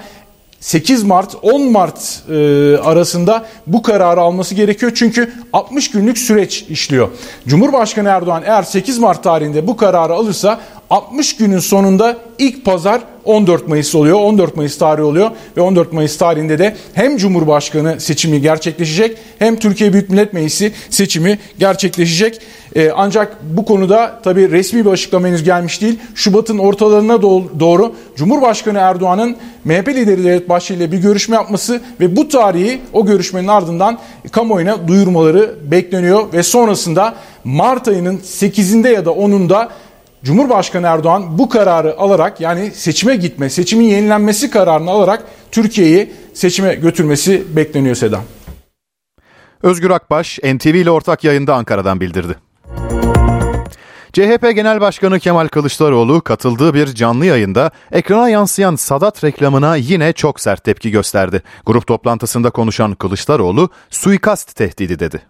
8 Mart 10 Mart e, arasında bu kararı alması gerekiyor. Çünkü 60 günlük süreç işliyor. Cumhurbaşkanı Erdoğan eğer 8 Mart tarihinde bu kararı alırsa 60 günün sonunda ilk pazar 14 Mayıs oluyor. 14 Mayıs tarihi oluyor ve 14 Mayıs tarihinde de hem Cumhurbaşkanı seçimi gerçekleşecek hem Türkiye Büyük Millet Meclisi seçimi gerçekleşecek. Ee, ancak bu konuda tabii resmi bir açıklama henüz gelmiş değil. Şubat'ın ortalarına doğru Cumhurbaşkanı Erdoğan'ın MHP lideri Devlet Bahçeli ile bir görüşme yapması ve bu tarihi o görüşmenin ardından kamuoyuna duyurmaları bekleniyor ve sonrasında Mart ayının 8'inde ya da 10'unda Cumhurbaşkanı Erdoğan bu kararı alarak yani seçime gitme, seçimin yenilenmesi kararını alarak Türkiye'yi seçime götürmesi bekleniyor Sedan. Özgür Akbaş NTV ile ortak yayında Ankara'dan bildirdi. CHP Genel Başkanı Kemal Kılıçdaroğlu katıldığı bir canlı yayında ekrana yansıyan Sadat reklamına yine çok sert tepki gösterdi. Grup toplantısında konuşan Kılıçdaroğlu suikast tehdidi dedi.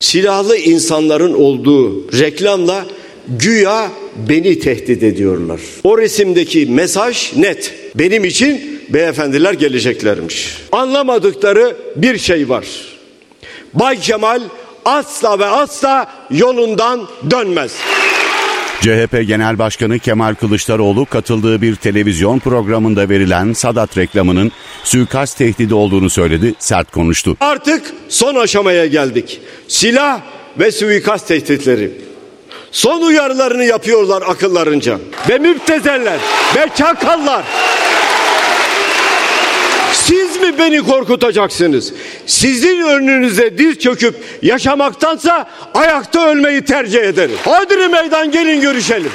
Silahlı insanların olduğu reklamla güya beni tehdit ediyorlar. O resimdeki mesaj net. Benim için beyefendiler geleceklermiş. Anlamadıkları bir şey var. Bay Kemal asla ve asla yolundan dönmez. CHP Genel Başkanı Kemal Kılıçdaroğlu katıldığı bir televizyon programında verilen Sadat reklamının suikast tehdidi olduğunu söyledi, sert konuştu. Artık son aşamaya geldik. Silah ve suikast tehditleri. Son uyarılarını yapıyorlar akıllarınca. Ve müptezeller ve çakallar. Siz mi beni korkutacaksınız? Sizin önünüze diz çöküp yaşamaktansa ayakta ölmeyi tercih ederim. Hadi meydan gelin görüşelim.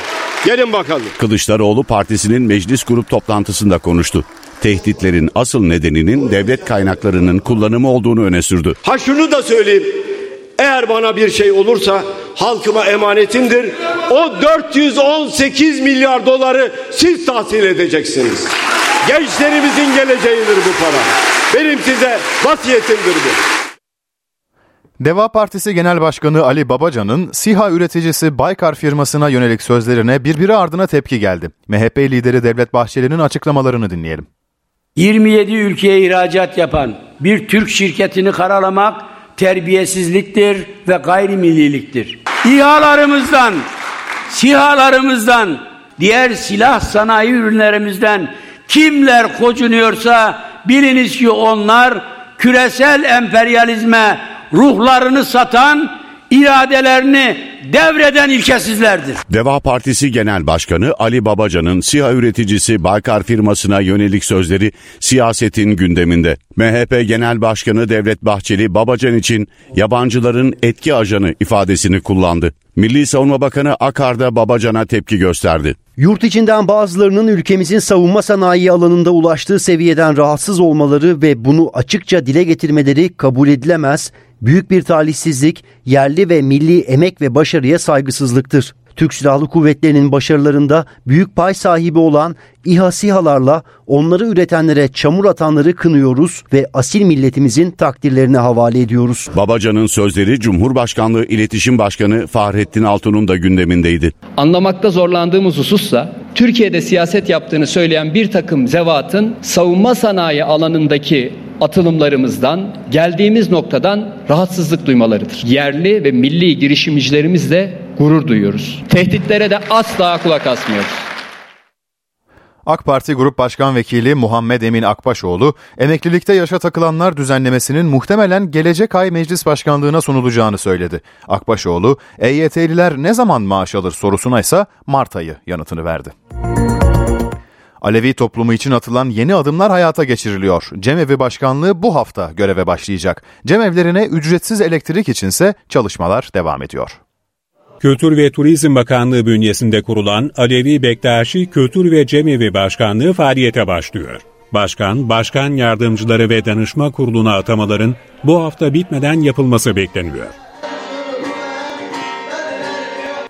Gelin bakalım. Kılıçdaroğlu partisinin meclis grup toplantısında konuştu. Tehditlerin asıl nedeninin devlet kaynaklarının kullanımı olduğunu öne sürdü. Ha şunu da söyleyeyim. Eğer bana bir şey olursa halkıma emanetimdir. O 418 milyar doları siz tahsil edeceksiniz. Gençlerimizin geleceğidir bu para. Benim size vasiyetimdir bu. Deva Partisi Genel Başkanı Ali Babacan'ın SİHA üreticisi Baykar firmasına yönelik sözlerine birbiri ardına tepki geldi. MHP lideri Devlet Bahçeli'nin açıklamalarını dinleyelim. 27 ülkeye ihracat yapan bir Türk şirketini karalamak terbiyesizliktir ve gayrimilliliktir. İHA'larımızdan, SİHA'larımızdan, diğer silah sanayi ürünlerimizden kimler kocunuyorsa biliniz ki onlar küresel emperyalizme ruhlarını satan iradelerini devreden ilkesizlerdir. Deva Partisi Genel Başkanı Ali Babacan'ın SİHA üreticisi Baykar firmasına yönelik sözleri siyasetin gündeminde. MHP Genel Başkanı Devlet Bahçeli Babacan için yabancıların etki ajanı ifadesini kullandı. Milli Savunma Bakanı Akar'da Babacan'a tepki gösterdi. Yurt içinden bazılarının ülkemizin savunma sanayi alanında ulaştığı seviyeden rahatsız olmaları ve bunu açıkça dile getirmeleri kabul edilemez, büyük bir talihsizlik, yerli ve milli emek ve başarıya saygısızlıktır. Türk Silahlı Kuvvetleri'nin başarılarında büyük pay sahibi olan İHA SİHA'larla onları üretenlere çamur atanları kınıyoruz ve asil milletimizin takdirlerine havale ediyoruz. Babacan'ın sözleri Cumhurbaşkanlığı İletişim Başkanı Fahrettin Altun'un da gündemindeydi. Anlamakta zorlandığımız husussa Türkiye'de siyaset yaptığını söyleyen bir takım zevatın savunma sanayi alanındaki atılımlarımızdan, geldiğimiz noktadan rahatsızlık duymalarıdır. Yerli ve milli girişimcilerimizle gurur duyuyoruz. Tehditlere de asla kulak asmıyoruz. AK Parti Grup Başkan Vekili Muhammed Emin Akbaşoğlu, emeklilikte yaşa takılanlar düzenlemesinin muhtemelen gelecek ay meclis başkanlığına sunulacağını söyledi. Akbaşoğlu, EYT'liler ne zaman maaş alır sorusuna ise Mart ayı yanıtını verdi. Alevi toplumu için atılan yeni adımlar hayata geçiriliyor. Cemevi Başkanlığı bu hafta göreve başlayacak. Cemevlerine ücretsiz elektrik içinse çalışmalar devam ediyor. Kültür ve Turizm Bakanlığı bünyesinde kurulan Alevi Bektaşi Kültür ve Cemevi Başkanlığı faaliyete başlıyor. Başkan, başkan yardımcıları ve danışma kuruluna atamaların bu hafta bitmeden yapılması bekleniyor.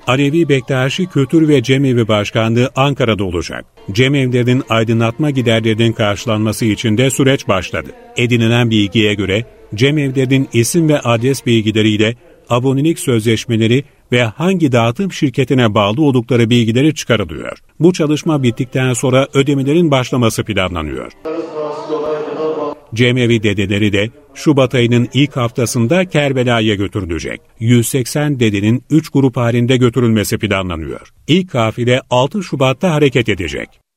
Alevi Bektaşi Kültür ve Cemevi Başkanlığı Ankara'da olacak. Cemevlerin aydınlatma giderlerinin karşılanması için de süreç başladı. Edinilen bilgiye göre cemevlerin isim ve adres bilgileriyle abonelik sözleşmeleri ve hangi dağıtım şirketine bağlı oldukları bilgileri çıkarılıyor. Bu çalışma bittikten sonra ödemelerin başlaması planlanıyor. Cemevi dedeleri de Şubat ayının ilk haftasında Kerbela'ya götürülecek. 180 dedenin 3 grup halinde götürülmesi planlanıyor. İlk kafile 6 Şubat'ta hareket edecek.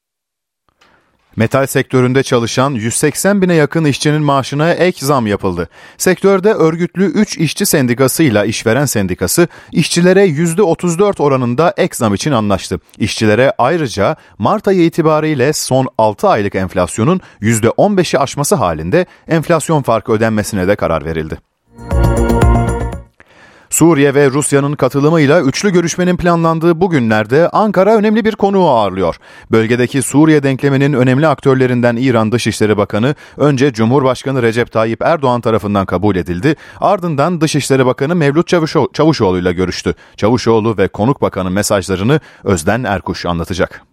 Metal sektöründe çalışan 180 bine yakın işçinin maaşına ek zam yapıldı. Sektörde örgütlü 3 işçi sendikası ile işveren sendikası işçilere %34 oranında ek zam için anlaştı. İşçilere ayrıca Mart ayı itibariyle son 6 aylık enflasyonun %15'i aşması halinde enflasyon farkı ödenmesine de karar verildi. Suriye ve Rusya'nın katılımıyla üçlü görüşmenin planlandığı bu günlerde Ankara önemli bir konuğu ağırlıyor. Bölgedeki Suriye denkleminin önemli aktörlerinden İran Dışişleri Bakanı önce Cumhurbaşkanı Recep Tayyip Erdoğan tarafından kabul edildi. Ardından Dışişleri Bakanı Mevlüt Çavuşoğlu ile görüştü. Çavuşoğlu ve konuk bakanın mesajlarını Özden Erkuş anlatacak.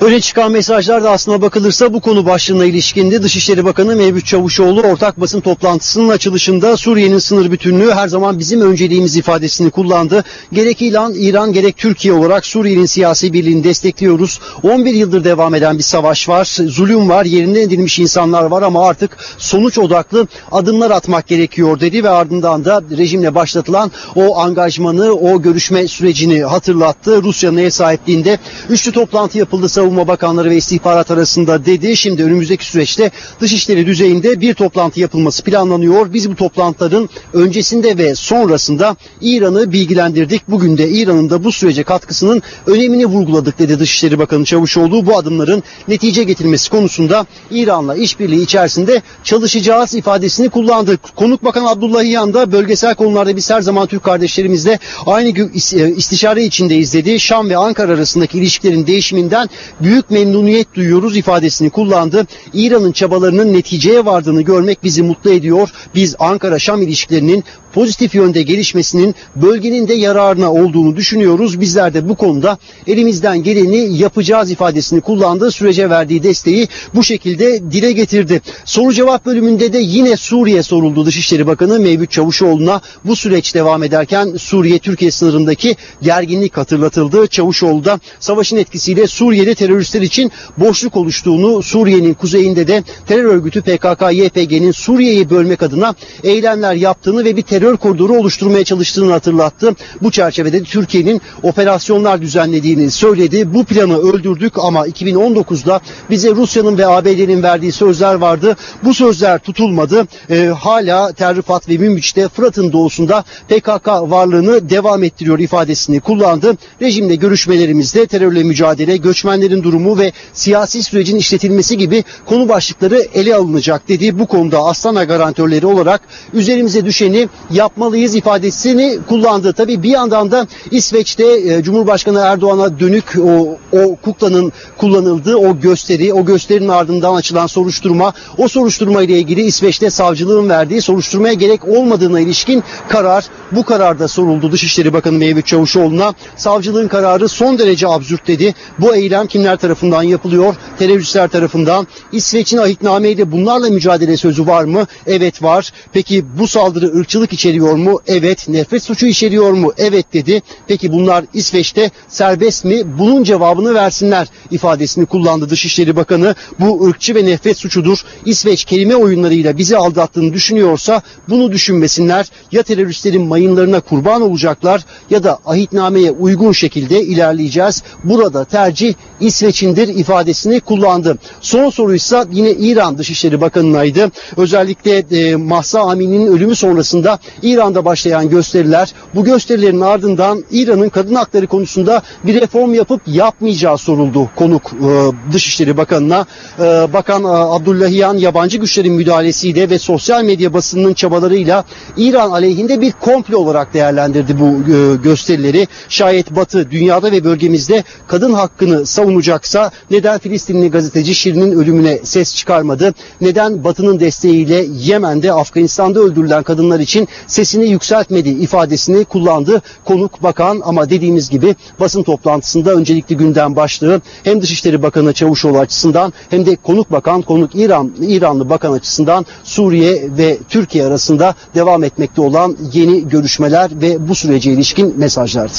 Öne çıkan mesajlar da aslına bakılırsa bu konu başlığına ilişkindi. Dışişleri Bakanı Mevlüt Çavuşoğlu ortak basın toplantısının açılışında Suriye'nin sınır bütünlüğü her zaman bizim önceliğimiz ifadesini kullandı. Gerek İran, İran gerek Türkiye olarak Suriye'nin siyasi birliğini destekliyoruz. 11 yıldır devam eden bir savaş var. Zulüm var, yerinden edilmiş insanlar var ama artık sonuç odaklı adımlar atmak gerekiyor dedi ve ardından da rejimle başlatılan o angajmanı, o görüşme sürecini hatırlattı. Rusya'nın ev sahipliğinde üçlü toplantı yapıldı Savunma Bakanları ve istihbarat arasında dedi. Şimdi önümüzdeki süreçte dışişleri düzeyinde bir toplantı yapılması planlanıyor. Biz bu toplantıların öncesinde ve sonrasında İran'ı bilgilendirdik. Bugün de İran'ın da bu sürece katkısının önemini vurguladık dedi Dışişleri Bakanı Çavuşoğlu. Bu adımların netice getirmesi konusunda İran'la işbirliği içerisinde çalışacağız ifadesini kullandı. Konuk Bakan Abdullah İyan da bölgesel konularda biz her zaman Türk kardeşlerimizle aynı istişare içindeyiz dedi. Şam ve Ankara arasındaki ilişkilerin değişiminden büyük memnuniyet duyuyoruz ifadesini kullandı. İran'ın çabalarının neticeye vardığını görmek bizi mutlu ediyor. Biz Ankara-Şam ilişkilerinin pozitif yönde gelişmesinin bölgenin de yararına olduğunu düşünüyoruz. Bizler de bu konuda elimizden geleni yapacağız ifadesini kullandığı sürece verdiği desteği bu şekilde dile getirdi. Soru cevap bölümünde de yine Suriye soruldu Dışişleri Bakanı Mevlüt Çavuşoğlu'na bu süreç devam ederken Suriye-Türkiye sınırındaki gerginlik hatırlatıldı. Çavuşoğlu da savaşın etkisiyle Suriye'de teröristler için boşluk oluştuğunu, Suriye'nin kuzeyinde de terör örgütü PKK-YPG'nin Suriye'yi bölmek adına eylemler yaptığını ve bir terör koridoru oluşturmaya çalıştığını hatırlattı. Bu çerçevede Türkiye'nin operasyonlar düzenlediğini söyledi. Bu planı öldürdük ama 2019'da bize Rusya'nın ve ABD'nin verdiği sözler vardı. Bu sözler tutulmadı. E, hala Terrifat ve Münbiç'te Fırat'ın doğusunda PKK varlığını devam ettiriyor ifadesini kullandı. Rejimle görüşmelerimizde terörle mücadele, göçmenlerin durumu ve siyasi sürecin işletilmesi gibi konu başlıkları ele alınacak dedi. Bu konuda Astana garantörleri olarak üzerimize düşeni yapmalıyız ifadesini kullandı. Tabii bir yandan da İsveç'te e, Cumhurbaşkanı Erdoğan'a dönük o, o kuklanın kullanıldığı o gösteri, o gösterinin ardından açılan soruşturma, o soruşturma ile ilgili İsveç'te savcılığın verdiği soruşturmaya gerek olmadığına ilişkin karar, bu kararda soruldu Dışişleri Bakanı Mevlüt Çavuşoğlu'na. Savcılığın kararı son derece absürt dedi. Bu eylem kimler tarafından yapılıyor? Teröristler tarafından. İsveç'in ahitnameyle bunlarla mücadele sözü var mı? Evet var. Peki bu saldırı ırkçılık içeriyor mu? Evet. Nefret suçu içeriyor mu? Evet dedi. Peki bunlar İsveç'te serbest mi? Bunun cevabını versinler ifadesini kullandı Dışişleri Bakanı. Bu ırkçı ve nefret suçudur. İsveç kelime oyunlarıyla bizi aldattığını düşünüyorsa bunu düşünmesinler. Ya teröristlerin mayınlarına kurban olacaklar ya da ahitnameye uygun şekilde ilerleyeceğiz. Burada tercih İsveç'indir ifadesini kullandı. Son soruysa yine İran Dışişleri Bakanı'naydı. Özellikle e, Mahsa Amini'nin ölümü sonrasında İran'da başlayan gösteriler bu gösterilerin ardından İran'ın kadın hakları konusunda bir reform yapıp yapmayacağı soruldu konuk e, Dışişleri Bakanı'na. E, Bakan e, Abdullahiyan yabancı güçlerin müdahalesiyle ve sosyal medya basınının çabalarıyla İran aleyhinde bir komplo olarak değerlendirdi bu e, gösterileri. Şayet Batı dünyada ve bölgemizde kadın hakkını savunacaksa neden Filistinli gazeteci Şirin'in ölümüne ses çıkarmadı? Neden Batı'nın desteğiyle Yemen'de Afganistan'da öldürülen kadınlar için sesini yükseltmedi ifadesini kullandı konuk bakan ama dediğimiz gibi basın toplantısında öncelikli gündem başlığı hem Dışişleri Bakanı Çavuşoğlu açısından hem de konuk bakan konuk İran İranlı bakan açısından Suriye ve Türkiye arasında devam etmekte olan yeni görüşmeler ve bu sürece ilişkin mesajlardı.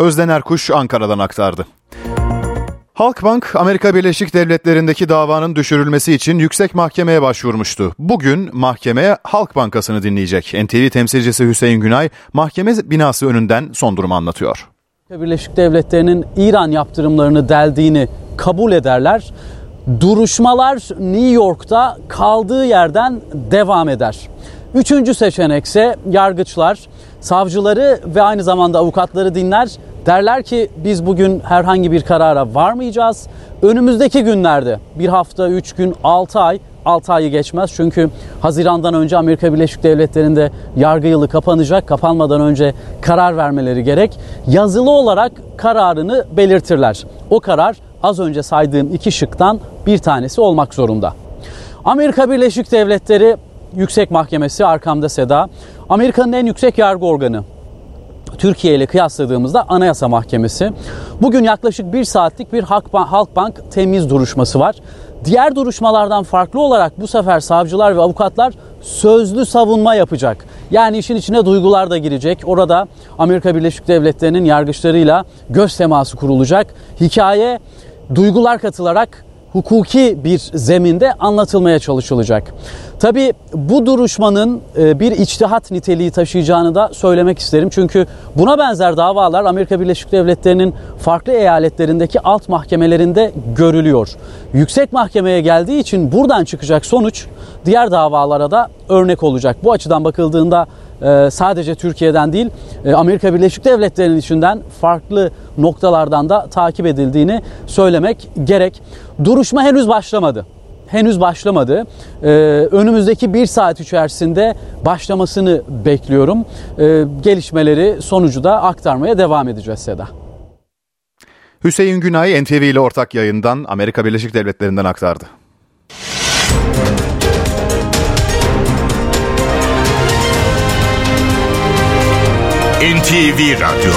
Özden Erkuş Ankara'dan aktardı. Halkbank, Amerika Birleşik Devletleri'ndeki davanın düşürülmesi için yüksek mahkemeye başvurmuştu. Bugün mahkeme Halk Bankası'nı dinleyecek. NTV temsilcisi Hüseyin Günay, mahkeme binası önünden son durumu anlatıyor. Amerika Birleşik Devletleri'nin İran yaptırımlarını deldiğini kabul ederler. Duruşmalar New York'ta kaldığı yerden devam eder. Üçüncü seçenek ise yargıçlar, savcıları ve aynı zamanda avukatları dinler. Derler ki biz bugün herhangi bir karara varmayacağız. Önümüzdeki günlerde bir hafta, üç gün, altı ay 6 ayı geçmez. Çünkü Haziran'dan önce Amerika Birleşik Devletleri'nde yargı yılı kapanacak. Kapanmadan önce karar vermeleri gerek. Yazılı olarak kararını belirtirler. O karar az önce saydığım iki şıktan bir tanesi olmak zorunda. Amerika Birleşik Devletleri Yüksek Mahkemesi arkamda Seda. Amerika'nın en yüksek yargı organı. Türkiye ile kıyasladığımızda Anayasa Mahkemesi. Bugün yaklaşık bir saatlik bir Halkbank temiz duruşması var. Diğer duruşmalardan farklı olarak bu sefer savcılar ve avukatlar sözlü savunma yapacak. Yani işin içine duygular da girecek. Orada Amerika Birleşik Devletleri'nin yargıçlarıyla göz teması kurulacak. Hikaye duygular katılarak hukuki bir zeminde anlatılmaya çalışılacak. Tabi bu duruşmanın e, bir içtihat niteliği taşıyacağını da söylemek isterim. Çünkü buna benzer davalar Amerika Birleşik Devletleri'nin farklı eyaletlerindeki alt mahkemelerinde görülüyor. Yüksek mahkemeye geldiği için buradan çıkacak sonuç diğer davalara da örnek olacak. Bu açıdan bakıldığında sadece Türkiye'den değil e, Amerika Birleşik Devletleri'nin içinden farklı noktalardan da takip edildiğini söylemek gerek. Duruşma henüz başlamadı henüz başlamadı. Ee, önümüzdeki bir saat içerisinde başlamasını bekliyorum. Ee, gelişmeleri sonucu da aktarmaya devam edeceğiz Seda. Hüseyin Günay NTV ile ortak yayından Amerika Birleşik Devletleri'nden aktardı. NTV Radyo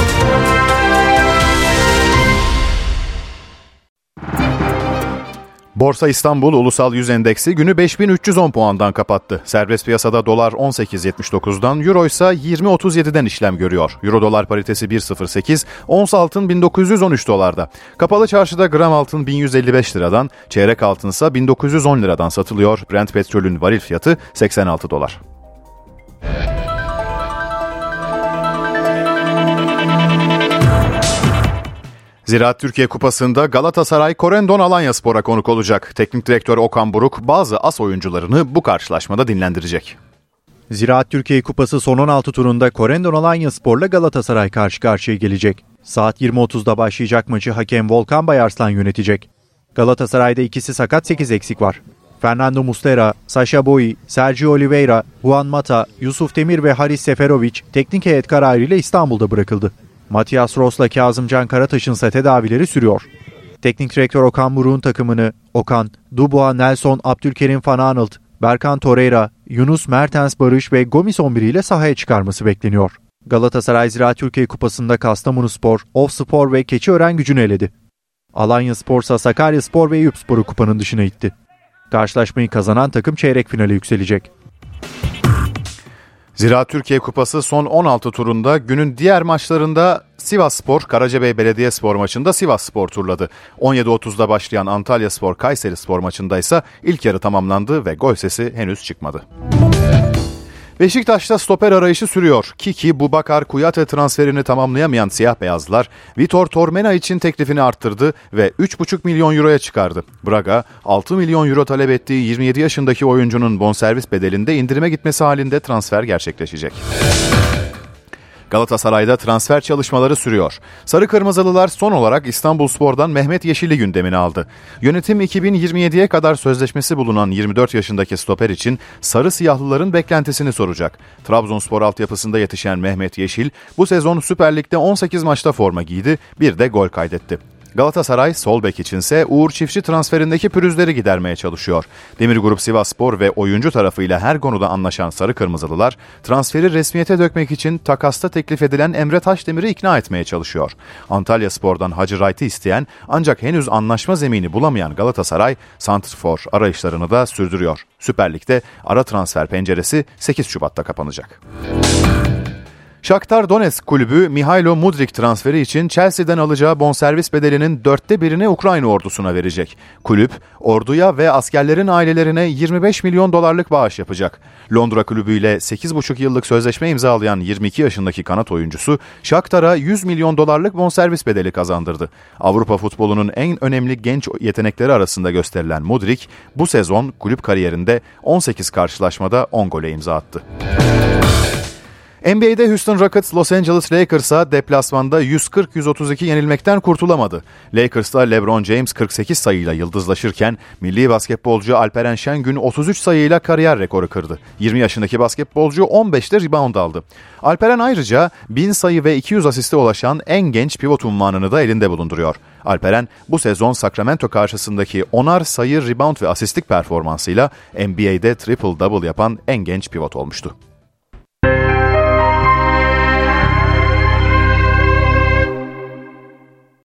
Borsa İstanbul Ulusal Yüz Endeksi günü 5310 puandan kapattı. Serbest piyasada dolar 18.79'dan, euro ise 20.37'den işlem görüyor. Euro dolar paritesi 1.08, ons altın 1913 dolarda. Kapalı çarşıda gram altın 1155 liradan, çeyrek altın ise 1910 liradan satılıyor. Brent petrolün varil fiyatı 86 dolar. Ziraat Türkiye Kupası'nda Galatasaray Korendon Alanya Spor'a konuk olacak. Teknik direktör Okan Buruk bazı as oyuncularını bu karşılaşmada dinlendirecek. Ziraat Türkiye Kupası son 16 turunda Korendon Alanya Spor'la Galatasaray karşı karşıya gelecek. Saat 20.30'da başlayacak maçı hakem Volkan Bayarslan yönetecek. Galatasaray'da ikisi sakat 8 eksik var. Fernando Muslera, Sasha Boy, Sergio Oliveira, Juan Mata, Yusuf Demir ve Haris Seferovic teknik heyet kararıyla İstanbul'da bırakıldı. Matias Ross'la Kazımcan Karataş'ın ise tedavileri sürüyor. Teknik direktör Okan Buruk'un takımını Okan, Dubois, Nelson, Abdülkerim Van Aanholt, Berkan Torreira, Yunus Mertens Barış ve Gomis 11 ile sahaya çıkarması bekleniyor. Galatasaray Ziraat Türkiye Kupası'nda Kastamonu Spor, Of Spor ve Keçiören gücünü eledi. Alanya Spor ise Sakarya Spor ve Eyüp Spor'u kupanın dışına itti. Karşılaşmayı kazanan takım çeyrek finale yükselecek. Zira Türkiye Kupası son 16 turunda günün diğer maçlarında Sivas Spor, Karacabey Belediyespor maçında Sivas Spor turladı. 17.30'da başlayan Antalya Spor, Kayseri Spor maçında ise ilk yarı tamamlandı ve gol sesi henüz çıkmadı. Beşiktaş'ta stoper arayışı sürüyor. Kiki, Bubakar, Kuyate transferini tamamlayamayan siyah beyazlılar Vitor Tormena için teklifini arttırdı ve 3,5 milyon euroya çıkardı. Braga, 6 milyon euro talep ettiği 27 yaşındaki oyuncunun bonservis bedelinde indirime gitmesi halinde transfer gerçekleşecek. Galatasaray'da transfer çalışmaları sürüyor. Sarı Kırmızılılar son olarak İstanbul Spor'dan Mehmet Yeşil'i gündemine aldı. Yönetim 2027'ye kadar sözleşmesi bulunan 24 yaşındaki stoper için Sarı Siyahlıların beklentisini soracak. Trabzonspor altyapısında yetişen Mehmet Yeşil bu sezon Süper Lig'de 18 maçta forma giydi, bir de gol kaydetti. Galatasaray sol bek içinse Uğur Çiftçi transferindeki pürüzleri gidermeye çalışıyor. Demir Grup Sivasspor ve oyuncu tarafıyla her konuda anlaşan Sarı Kırmızılılar transferi resmiyete dökmek için takasta teklif edilen Emre Taşdemir'i ikna etmeye çalışıyor. Antalya Spor'dan Hacı Wright'ı isteyen ancak henüz anlaşma zemini bulamayan Galatasaray Santrfor arayışlarını da sürdürüyor. Süper Lig'de ara transfer penceresi 8 Şubat'ta kapanacak. Shakhtar Donetsk kulübü Mihailo Mudrik transferi için Chelsea'den alacağı bonservis bedelinin dörtte birini Ukrayna ordusuna verecek. Kulüp, orduya ve askerlerin ailelerine 25 milyon dolarlık bağış yapacak. Londra kulübüyle 8,5 yıllık sözleşme imzalayan 22 yaşındaki kanat oyuncusu Shakhtar'a 100 milyon dolarlık bonservis bedeli kazandırdı. Avrupa futbolunun en önemli genç yetenekleri arasında gösterilen Mudrik, bu sezon kulüp kariyerinde 18 karşılaşmada 10 gole imza attı. NBA'de Houston Rockets Los Angeles Lakers'a deplasmanda 140-132 yenilmekten kurtulamadı. Lakers'ta LeBron James 48 sayıyla yıldızlaşırken milli basketbolcu Alperen Şengün 33 sayıyla kariyer rekoru kırdı. 20 yaşındaki basketbolcu 15'te rebound aldı. Alperen ayrıca 1000 sayı ve 200 asiste ulaşan en genç pivot unvanını da elinde bulunduruyor. Alperen bu sezon Sacramento karşısındaki onar sayı, rebound ve asistlik performansıyla NBA'de triple double yapan en genç pivot olmuştu.